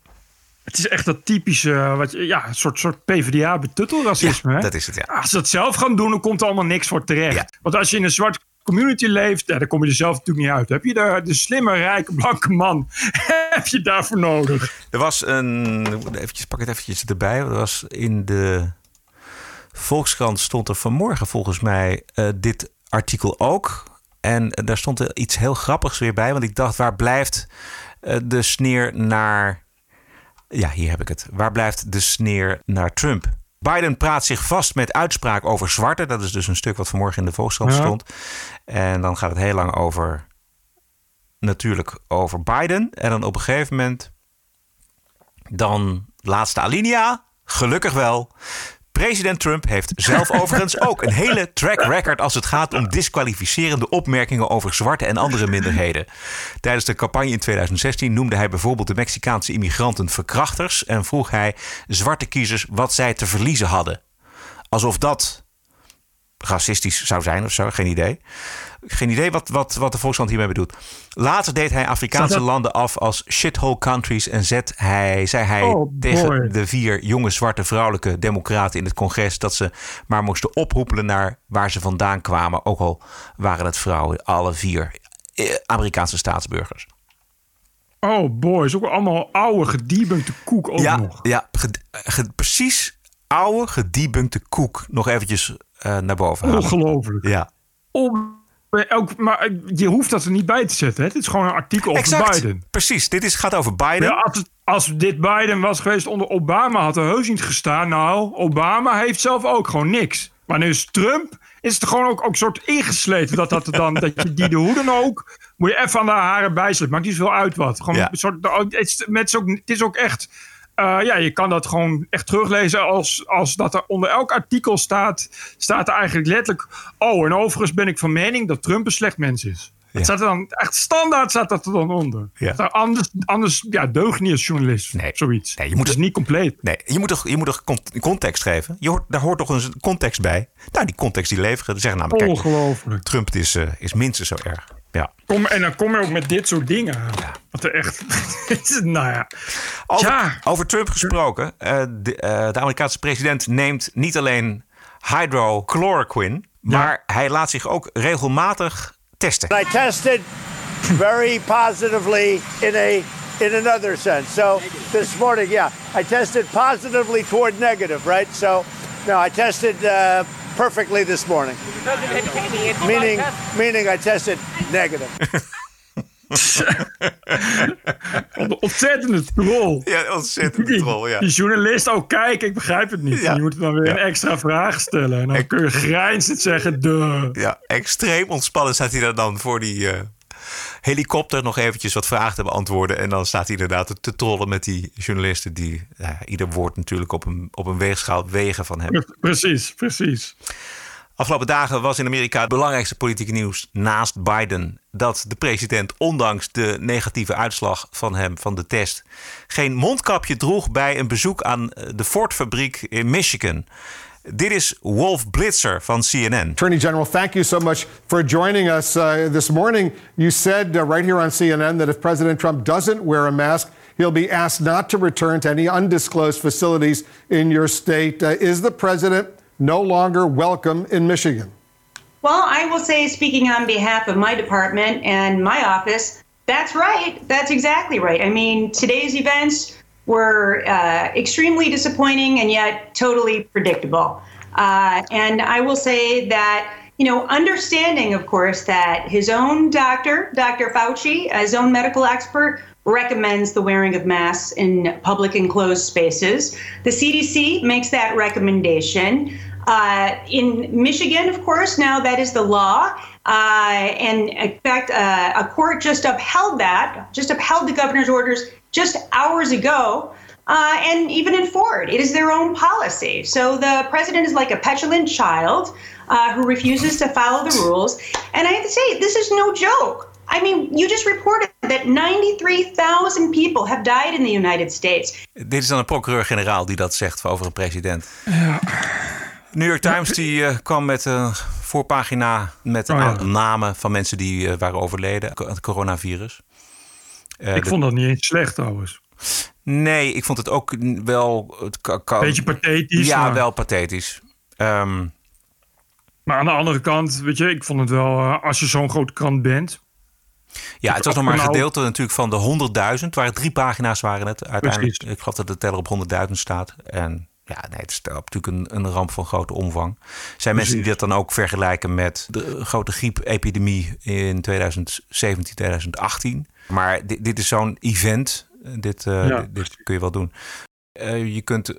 Het is echt dat typische, wat, ja, een soort, soort PvdA-betuttelracisme. dat is het, ja. Als ze het zelf gaan doen, dan komt er allemaal niks voor terecht. Want als je in een zwart community leeft, dan kom je er zelf natuurlijk niet uit. Heb je de, de slimme, rijke, blanke man, *laughs* heb je daarvoor nodig? Er was een. Eventjes, pak het eventjes erbij. Er was in de Volkskrant stond er vanmorgen volgens mij eh, dit artikel ook. En daar stond er iets heel grappigs weer bij. Want ik dacht, waar blijft eh, de sneer naar. Ja, hier heb ik het. Waar blijft de sneer naar Trump? Biden praat zich vast met uitspraak over zwarte. Dat is dus een stuk wat vanmorgen in de Volkskrant Ja. stond. En dan gaat het heel lang over. Natuurlijk over Biden. En dan op een gegeven moment dan laatste alinea. Gelukkig wel. President Trump heeft zelf *laughs* overigens ook een hele track record als het gaat om disqualificerende opmerkingen over zwarte en andere minderheden. Tijdens de campagne in 2016 noemde hij bijvoorbeeld de Mexicaanse immigranten verkrachters en vroeg hij zwarte kiezers wat zij te verliezen hadden. Alsof dat racistisch zou zijn of zo, geen idee. Geen idee wat, wat, wat de Volkskrant hiermee bedoelt. Later deed hij Afrikaanse dat- landen af als shithole countries en zet hij, zei hij Oh, tegen boy. de vier jonge zwarte vrouwelijke democraten in het congres dat ze maar moesten oproepelen naar waar ze vandaan kwamen. Ook al waren het vrouwen, alle vier eh, Amerikaanse staatsburgers. Oh boy, is ook allemaal oude, gedebunkte koek ook ja, nog. ja ge- ge- precies oude, gedebunkte koek nog eventjes eh, naar boven halen. Ongelooflijk. Ja. Om, ook, maar eh, je hoeft dat er niet bij te zetten. Hè? Het is gewoon een artikel over. Biden. Precies, dit is, gaat over Biden. Ja, als, het- als dit Biden was geweest onder Obama, had er heus niet gestaan. Nou, Obama heeft zelf ook gewoon niks. Maar nu is Trump, is het gewoon ook, ook soort ingesleten. Dat, dat, dan, dat je die de hoe dan ook, moet je even aan de haren bijslepen. Maakt niet zoveel uit wat. Gewoon Ja. een soort, het, is, ook, het is ook echt... eh, ja, je kan dat gewoon echt teruglezen als, als dat er onder elk artikel staat, staat er eigenlijk letterlijk. Oh, en overigens ben ik van mening dat Trump een slecht mens is. Het staat er dan echt standaard staat dat er dan onder. Ja. Anders, anders ja, deug je niet als journalist. Nee. Zoiets. Nee, je moet het is niet compleet. Nee, je moet toch, je moet toch cont- context geven? Je hoort, daar hoort toch een context bij? Nou, die context die leveren. Zeggen namelijk, Ongelooflijk. Trump is, eh, is minstens zo erg. Ja. Kom, en dan kom je ook met dit soort dingen aan. Wat er echt. *laughs* nou ja. Over, Ja. over Trump gesproken. eh, de, eh, de Amerikaanse president neemt niet alleen hydrochloroquine, maar hij laat zich ook regelmatig testen. I tested very positively in a in another sense. So this morning, yeah, I tested positively toward negative, right? So no, I tested uh, perfectly this morning. Meaning, meaning I tested negative. *laughs* Een ontzettende troll. Ja, ontzettende troll, ja. Die journalist, oh kijk, ik begrijp het niet. Ja. Je moet dan weer een extra vraag stellen. En dan kun je grijnzend zeggen, de. Ja, extreem ontspannen staat hij daar dan voor die eh, helikopter nog eventjes wat vragen te beantwoorden. En dan staat hij inderdaad te, trollen met die journalisten die ja, ieder woord natuurlijk op een, op een weegschaal wegen van hem. Precies, precies. Afgelopen dagen was in Amerika het belangrijkste politieke nieuws naast Biden dat de president, ondanks de negatieve uitslag van hem van de test, geen mondkapje droeg bij een bezoek aan de Ford-fabriek in Michigan. Dit is Wolf Blitzer van CNN. Attorney General, thank you so much for joining us uh, this morning. You said uh, right here on CNN that if President Trump doesn't wear a mask, he'll be asked not to return to any undisclosed facilities in your state. Uh, is the president no longer welcome in Michigan? Well, I will say, speaking on behalf of my department and my office, that's right. That's exactly right. I mean, today's events were uh, extremely disappointing and yet totally predictable. Uh, and I will say that, you know, understanding, of course, that his own doctor, Dr. Fauci, his own medical expert, recommends the wearing of masks in public enclosed spaces. The CDC makes that recommendation. Uh, in Michigan, of course, now that is the law. Uh, and in fact, uh, a court just upheld that, just upheld the governor's orders just hours ago. Uh, and even in Ford, it is their own policy. So the president is like a petulant child uh, who refuses to follow the rules. And I have to say, this is no joke. I mean, you just reported that 93,000 people have died in the United States. Dit is dan een procureur-generaal die dat zegt over een president. New York Times die, eh, kwam met een voorpagina met Oh ja. namen van mensen die eh, waren overleden aan het coronavirus. Eh, ik de- vond dat niet eens slecht trouwens. Nee, ik vond het ook wel... Het kan- Beetje pathetisch, Ja, maar- wel pathetisch. Ehm, Maar aan de andere kant, weet je, ik vond het wel, eh, als je zo'n grote krant bent. ja, het was nog maar een nou- gedeelte natuurlijk van de 100.000. Het waren drie pagina's waren het uiteindelijk. Precies. Ik geloof dat de teller op 100.000 staat. En ja, nee, het is natuurlijk een, een ramp van grote omvang. Zijn mensen die dat dan ook vergelijken met de grote griepepidemie in 2017, 2018. Maar dit, dit is zo'n event. Dit, eh, Ja. dit, dit kun je wel doen. Eh, je kunt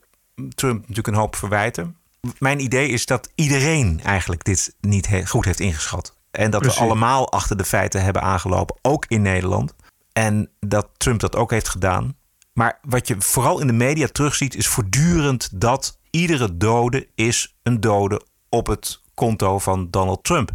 Trump natuurlijk een hoop verwijten. Mijn idee is dat iedereen eigenlijk dit niet he- goed heeft ingeschat. En dat Precies. we allemaal achter de feiten hebben aangelopen, ook in Nederland. En dat Trump dat ook heeft gedaan. Maar wat je vooral in de media terugziet, is voortdurend dat iedere dode is een dode op het konto van Donald Trump.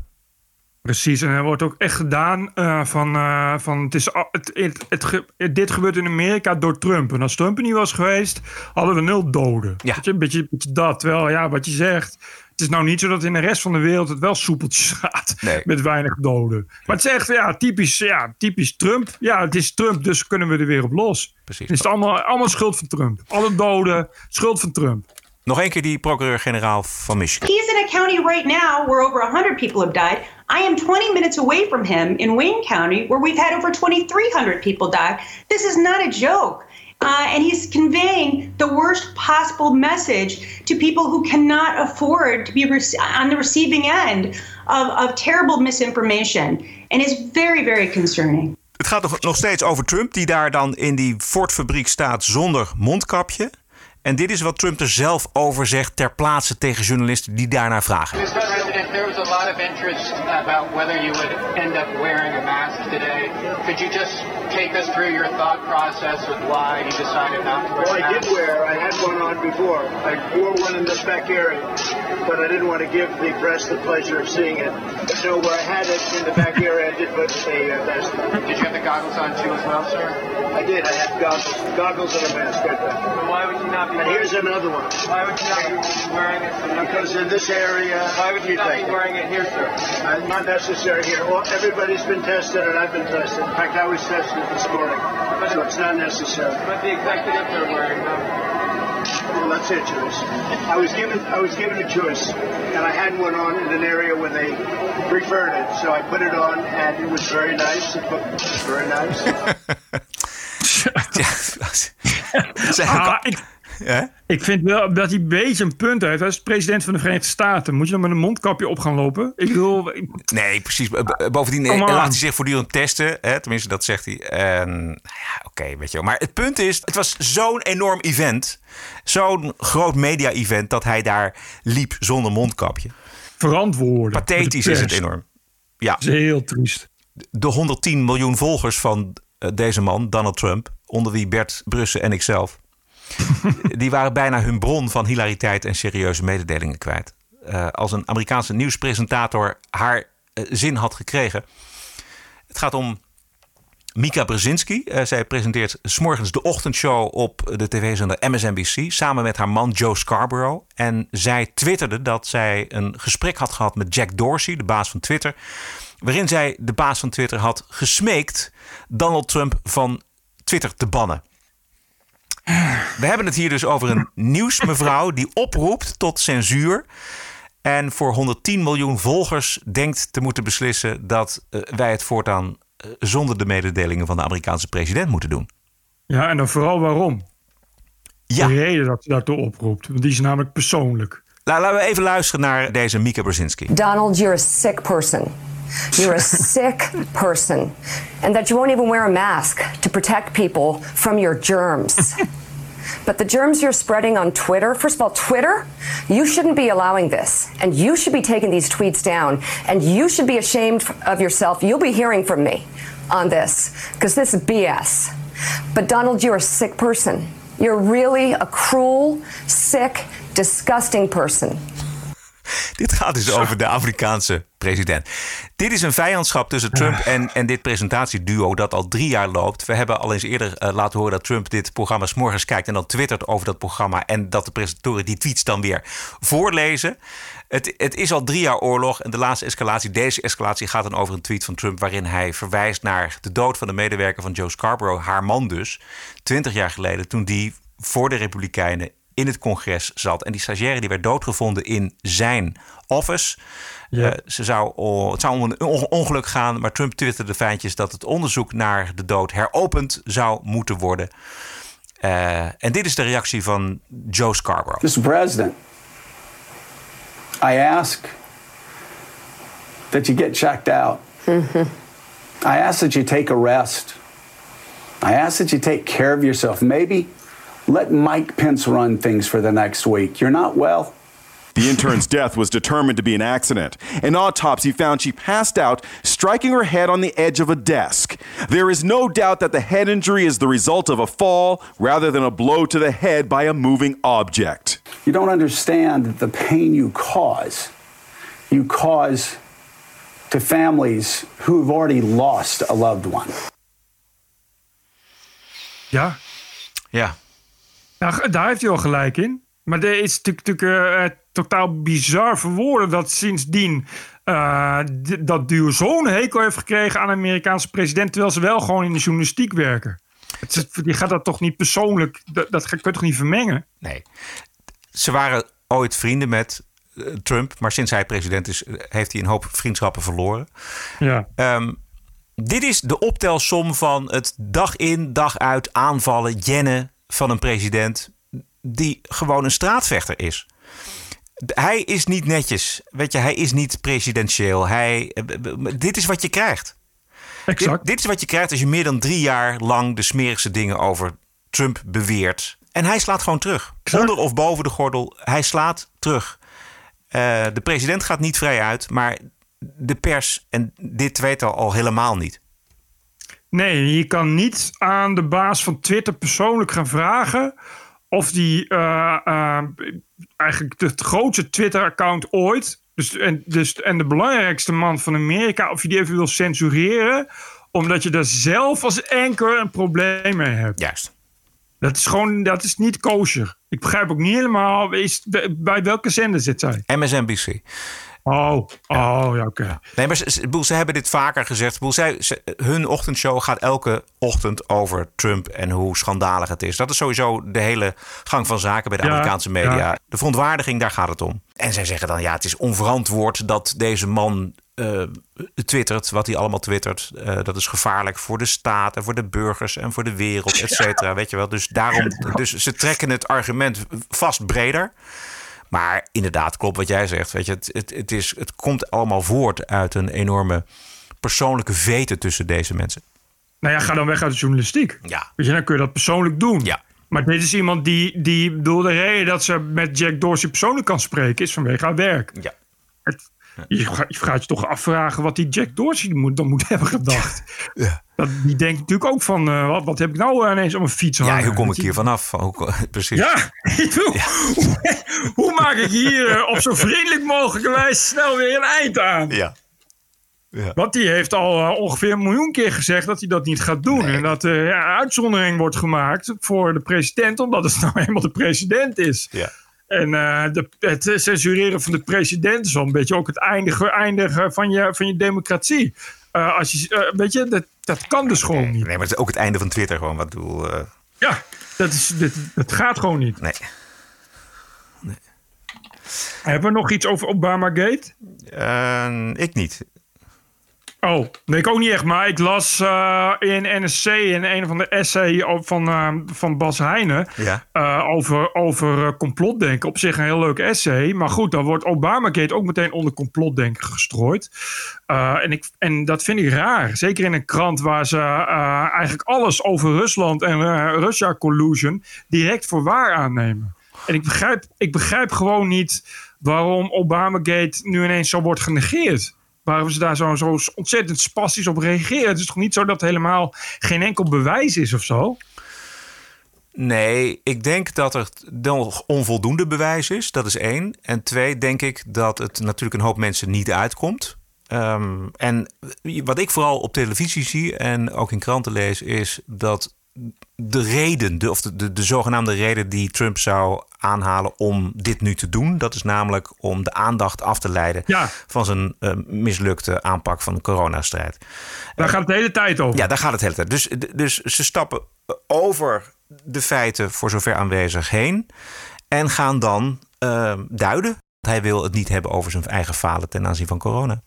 Precies, en er wordt ook echt gedaan eh, van, eh, van het is, het, het, dit gebeurt in Amerika door Trump. En als Trump er niet was geweest, hadden we nul doden. Ja. Weet je, een beetje, beetje dat. Terwijl, ja, wat je zegt, het is nou niet zo dat in de rest van de wereld het wel soepeltjes *laughs* gaat. Nee. Met weinig doden. Maar het is echt, ja, typisch, ja, typisch Trump. Ja, het is Trump, dus kunnen we er weer op los. Precies. Het is allemaal, allemaal schuld van Trump. Alle doden, schuld van Trump. Nog één keer die procureur-generaal van Michigan. He's in a county right now where over 100 people have died. I am 20 minutes away from him in Wayne County, where we've had over 2,300 people die. This is not a joke. Uh, and he's conveying the worst possible message to people who cannot afford to be rec- on the receiving end of, of terrible misinformation. And it's very, very concerning. Het gaat nog steeds over Trump, die daar dan in die Ford-fabriek staat zonder mondkapje. En dit is wat Trump er zelf over zegt ter plaatse tegen journalisten die daarnaar vragen. Mr. President, there was a lot of interest about whether you would end up wearing a mask today. Could you just take us through your thought process of why you decided not to wear Well, a I mask? did wear. I had one on before. I wore one in this back area, but I didn't want to give the press the pleasure of seeing it. So I had it in the back area. I did put a uh, mask. on. Did you have the goggles on too as well, sir? I did. I had goggles, goggles and a mask. Right there. Why would you not be? And here's another one. Why would you not be wearing it? Because in this area, Why would you not be wearing it here, sir? Uh, not necessary here. Well, everybody's been tested, and I've been tested. In fact, I was tested this morning, so it's not necessary. But the executives are wearing them. Well, that's their choice. I was given I was given a choice, and I had one on in an area where they preferred it, so I put it on, and it was very nice. It was very nice. *laughs* *laughs* Uh, Zijn ook- Ik, vind wel dat hij een beetje een punt heeft. Hij is president van de Verenigde Staten. Moet je dan met een mondkapje op gaan lopen? Ik. Nee, precies. B- b- Bovendien eh, laat hij zich voortdurend testen. Hè? Tenminste, dat zegt hij. En, nou ja, oké, weet je wel. Maar het punt is, het was zo'n enorm event. Zo'n groot media-event dat hij daar liep zonder mondkapje. Verantwoorden. Pathetisch is het enorm. Ja. Dat is heel triest. De 110 miljoen volgers van eh, deze man, Donald Trump, onder wie Bert Brussen en ikzelf, *laughs* die waren bijna hun bron van hilariteit en serieuze mededelingen kwijt. Eh, als een Amerikaanse nieuwspresentator haar eh, zin had gekregen. Het gaat om Mika Brzezinski. Eh, zij presenteert s'morgens de ochtendshow op de tv-zender MSNBC samen met haar man Joe Scarborough. En zij twitterde dat zij een gesprek had gehad met Jack Dorsey, de baas van Twitter. Waarin zij de baas van Twitter had gesmeekt Donald Trump van Twitter te bannen. We hebben het hier dus over een nieuwsmevrouw die oproept tot censuur. En voor 110 miljoen volgers denkt te moeten beslissen dat eh, wij het voortaan eh, zonder de mededelingen van de Amerikaanse president moeten doen. Ja, en dan vooral waarom. Ja. De reden dat ze daartoe oproept. Want die is namelijk persoonlijk. Nou, laten we even luisteren naar deze Mika Brzezinski. Donald, you're a sick person. You're a sick person. And that you won't even wear a mask to protect people from your germs. *laughs* But the germs you're spreading on Twitter, first of all, Twitter, you shouldn't be allowing this. And you should be taking these tweets down. And you should be ashamed of yourself. You'll be hearing from me on this because this is BS. But Donald, you're a sick person. You're really a cruel, sick, disgusting person. Dit gaat dus over de Afrikaanse president. Dit is een vijandschap tussen Trump en, en dit presentatieduo dat al drie jaar loopt. We hebben al eens eerder eh, laten horen dat Trump dit programma 's morgens kijkt en dan twittert over dat programma. En dat de presentatoren die tweets dan weer voorlezen. Het, het is al drie jaar oorlog en de laatste escalatie, deze escalatie, gaat dan over een tweet van Trump waarin hij verwijst naar de dood van de medewerker van Joe Scarborough, haar man dus, twintig jaar geleden, toen die voor de Republikeinen in het congres zat. En die stagiaire die werd doodgevonden in zijn office. Ja. Eh, ze zou, oh, het zou om een on- ongeluk gaan, maar Trump twitterde feitjes dat het onderzoek naar de dood heropend zou moeten worden. Eh, en dit is de reactie van Joe Scarborough. Mr. President, I ask that you get checked out. I ask that you take a rest. I ask that you take care of yourself. Maybe let Mike Pence run things for the next week. You're not well. The intern's death was determined to be an accident. An autopsy found she passed out, striking her head on the edge of a desk. There is no doubt that the head injury is the result of a fall rather than a blow to the head by a moving object. You don't understand the pain you cause. You cause to families who have already lost a loved one. Ja. Ja. Nou, daar heeft hij wel gelijk in. Maar dit is natuurlijk, natuurlijk eh, totaal bizar voor woorden dat sindsdien eh, dat duo zo'n hekel heeft gekregen aan de Amerikaanse president, terwijl ze wel gewoon in de journalistiek werken. Het je gaat dat toch niet persoonlijk, dat, dat kun je toch niet vermengen? Nee. Ze waren ooit vrienden met eh, Trump, maar sinds hij president is, eh, heeft hij een hoop vriendschappen verloren. Ja. Ehm, dit is de optelsom van het dag in, dag uit aanvallen, jennen van een president die gewoon een straatvechter is. Hij is niet netjes. Weet je, hij is niet presidentieel. Hij, eh, dit is wat je krijgt. Dit, dit is wat je krijgt als je meer dan drie jaar lang de smerigste dingen over Trump beweert. En hij slaat gewoon terug. Onder of boven de gordel. Hij slaat terug. Eh, de president gaat niet vrij uit, maar de pers en dit tweetal al helemaal niet. Nee, je kan niet aan de baas van Twitter persoonlijk gaan vragen of die eh, eh, eigenlijk het grootste Twitter-account ooit, dus, en, dus, en de belangrijkste man van Amerika, of je die even wil censureren, omdat je daar zelf als enker een probleem mee hebt. Juist. Dat is gewoon, dat is niet kosher. Ik begrijp ook niet helemaal, is, bij welke zender zit zij? MSNBC. Oh, oh ja, oké. Nee, maar ze, hebben dit vaker gezegd. Zij, ze- hun ochtendshow gaat elke ochtend over Trump en hoe schandalig het is. Dat is sowieso de hele gang van zaken bij de Ja, Amerikaanse media. ja. De verontwaardiging, daar gaat het om. En zij zeggen dan, ja, het is onverantwoord dat deze man eh, twittert, wat hij allemaal twittert, eh, dat is gevaarlijk voor de staat en voor de burgers en voor de wereld, et cetera. Weet je wel. Dus daarom, dus ze trekken het argument vast breder. Maar inderdaad, klopt wat jij zegt. Weet je, het, het, het, is, het komt allemaal voort uit een enorme persoonlijke veten tussen deze mensen. Nou ja, ga dan weg uit de journalistiek. Ja. Weet je, dan kun je dat persoonlijk doen. Ja. Maar dit is iemand die, die bedoel, de reden dat ze met Jack Dorsey persoonlijk kan spreken, is vanwege haar werk. Ja. Het, *laughs* je, ga- je gaat je toch afvragen wat die Jack Dorsey moet, dan moet hebben gedacht. Ja. Dat, die denkt natuurlijk ook van, eh, wat, wat heb ik nou ineens op mijn fiets hangen? Ja, hoe kom ik hier vanaf? Hoe- *laughs* precies. Ja, *laughs* ik bedoel, Hoe, hoe maak ik hier eh, op zo vriendelijk mogelijke wijze snel weer een eind aan? Ja. Ja. Want die heeft al eh, ongeveer een miljoen keer gezegd dat hij dat niet gaat doen. En dat er ja, een uitzondering wordt gemaakt voor de president, omdat het nou eenmaal de president is. Ja. En eh, de, het censureren van de president is wel een beetje ook het eindigen, eindigen van, je, van je democratie. Eh, als je, eh, weet je, dat, dat kan dus gewoon niet. Nee, maar het is ook het einde van Twitter gewoon. Wat eh, Ja, dat, is, dat, dat gaat gewoon niet. Nee. Hebben we nog iets over Obamagate? eh, ik niet. Oh, nee, ik ook niet echt. Maar ik las eh, in NSC in een van de essay op- van, eh, van Bas Heijnen... Ja. eh, over, over complotdenken. Op zich een heel leuk essay. Maar goed, dan wordt Obamagate ook meteen onder complotdenken gestrooid. En, ik, en dat vind ik raar. Zeker in een krant waar ze eigenlijk alles over Rusland en eh, Russia collusion... direct voor waar aannemen. En ik begrijp, ik begrijp gewoon niet waarom Obamagate nu ineens zo wordt genegeerd. Waarom ze daar zo, ontzettend spastisch op reageren. Het is toch niet zo dat helemaal geen enkel bewijs is of zo? Nee, ik denk dat er nog onvoldoende bewijs is. Dat is één. En twee, denk ik dat het natuurlijk een hoop mensen niet uitkomt. Ehm, en wat ik vooral op televisie zie en ook in kranten lees, is dat de reden, de, of de, de, de zogenaamde reden die Trump zou aanhalen om dit nu te doen, dat is namelijk om de aandacht af te leiden Ja. van zijn eh, mislukte aanpak van de coronastrijd. Daar gaat het de hele tijd over. Ja, daar gaat het de hele tijd. Dus, dus ze stappen over de feiten voor zover aanwezig heen. En gaan dan eh, duiden. Hij wil het niet hebben over zijn eigen falen ten aanzien van corona.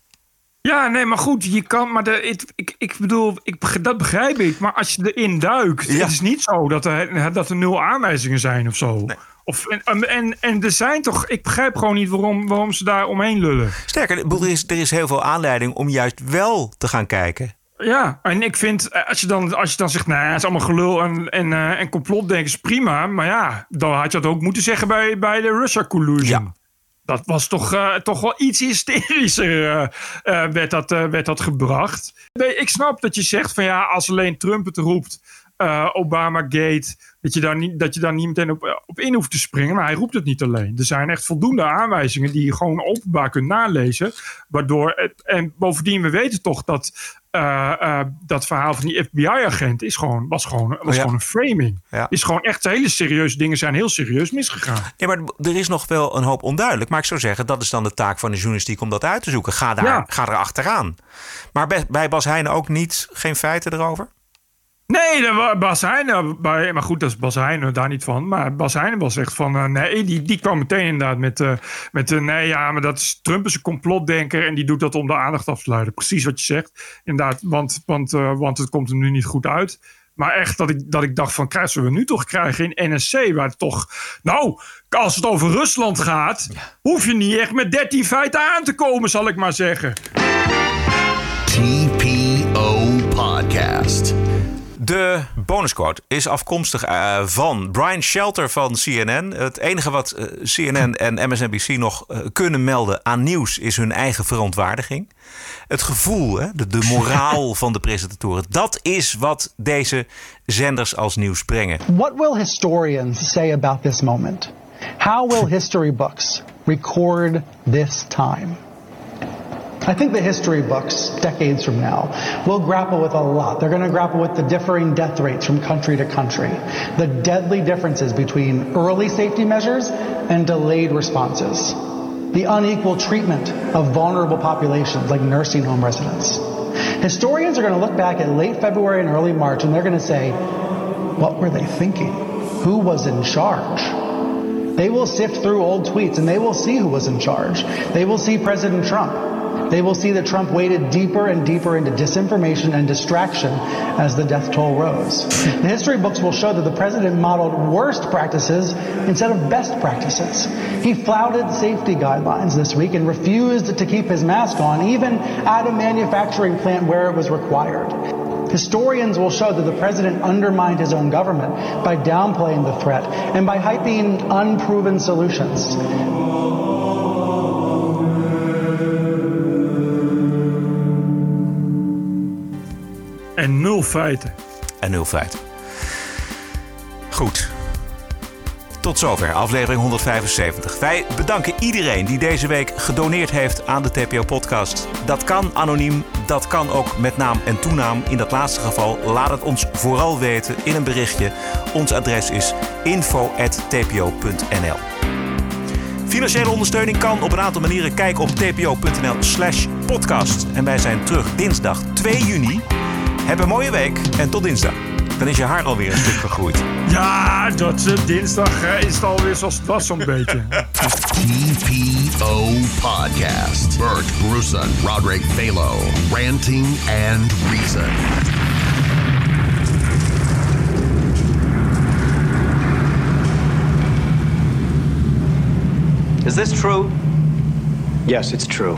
Ja, nee, maar goed, je kan, maar de, het- ik, ik bedoel, ik, dat begrijp ik. Maar als je erin duikt, Ja. het is niet zo dat er, dat er nul aanwijzingen zijn of zo. Of, en, en, en er zijn toch, ik begrijp gewoon niet waarom, waarom ze daar omheen lullen. Sterker, er is, er is heel veel aanleiding om juist wel te gaan kijken. Ja, en ik vind, eh, als je dan, als je dan zegt, nou, ja, het is allemaal gelul en, en, eh, en complotdenken is prima. Maar ja, dan had je dat ook moeten zeggen bij, bij de Russia collusion. Dat was toch, eh, toch wel iets hysterischer, eh, eh, werd, dat, werd dat gebracht. Nee, ik snap dat je zegt van ja, als alleen Trump het roept, eh Obamagate, dat je, daar niet, dat je daar niet meteen op, op in hoeft te springen. Maar hij roept het niet alleen. Er zijn echt voldoende aanwijzingen die je gewoon openbaar kunt nalezen. Waardoor, het- en bovendien, we weten toch dat eh, eh, dat verhaal van die FBI-agent is gewoon, was, gewoon, was Oh ja. gewoon een framing. Ja. Is gewoon echt hele serieuze dingen zijn heel serieus misgegaan. Ja, maar er is nog wel een hoop onduidelijk. Maar ik zou zeggen, dat is dan de taak van de journalistiek om dat uit te zoeken. Ga daar, Ja. ga er achteraan. Maar bij, bij Bas Heijnen ook niet, geen feiten erover? Nee, dat Bas Heijnen, maar goed, dat is Bas Heijnen daar niet van. Maar Bas Heijnen was echt van, eh, nee, die, die kwam meteen inderdaad met, eh, met eh, nee, ja, maar dat is Trump is een complotdenker en die doet dat om de aandacht af te leiden. Precies wat je zegt, inderdaad, want, want, want het komt er nu niet goed uit. Maar echt dat ik, dat ik dacht van, krijgen we nu toch krijgen in NSC, waar het toch, nou, als het over Rusland gaat, hoef je niet echt met 13 feiten aan te komen, zal ik maar zeggen. TPO Podcast. De bonusquote is afkomstig eh, van Brian Shelter van CNN. Het enige wat eh, CNN en MSNBC nog eh, kunnen melden aan nieuws is hun eigen verontwaardiging. Het gevoel, hè, de, de moraal *laughs* van de presentatoren, dat is wat deze zenders als nieuws brengen. What will historians say about this moment? How will history books record this time? I think the history books, decades from now, will grapple with a lot. They're going to grapple with the differing death rates from country to country, the deadly differences between early safety measures and delayed responses, the unequal treatment of vulnerable populations like nursing home residents. Historians are going to look back at late February and early March and they're going to say, what were they thinking? Who was in charge? They will sift through old tweets and they will see who was in charge. They will see President Trump They will see that Trump waded deeper and deeper into disinformation and distraction as the death toll rose. The history books will show that the president modeled worst practices instead of best practices. He flouted safety guidelines this week and refused to keep his mask on, even at a manufacturing plant where it was required. Historians will show that the president undermined his own government by downplaying the threat and by hyping unproven solutions. Feiten. En nul feiten. Goed. Tot zover aflevering 175. Wij bedanken iedereen die deze week gedoneerd heeft aan de TPO-podcast. Dat kan anoniem, dat kan ook met naam en toenaam. In dat laatste geval laat het ons vooral weten in een berichtje. Ons adres is info.tpo.nl. Financiële ondersteuning kan op een aantal manieren. Kijk op tpo.nl slash podcast. En wij zijn terug dinsdag 2 juni. Heb een mooie week en tot dinsdag. Dan is je haar alweer een stuk gegroeid. *laughs* Ja, dat eh, dinsdag is het alweer zoals het was zo'n beetje. TPO Podcast. Bert Bruson, Roderick Balo, Ranting and Reason. Is this true? Yes, it's true.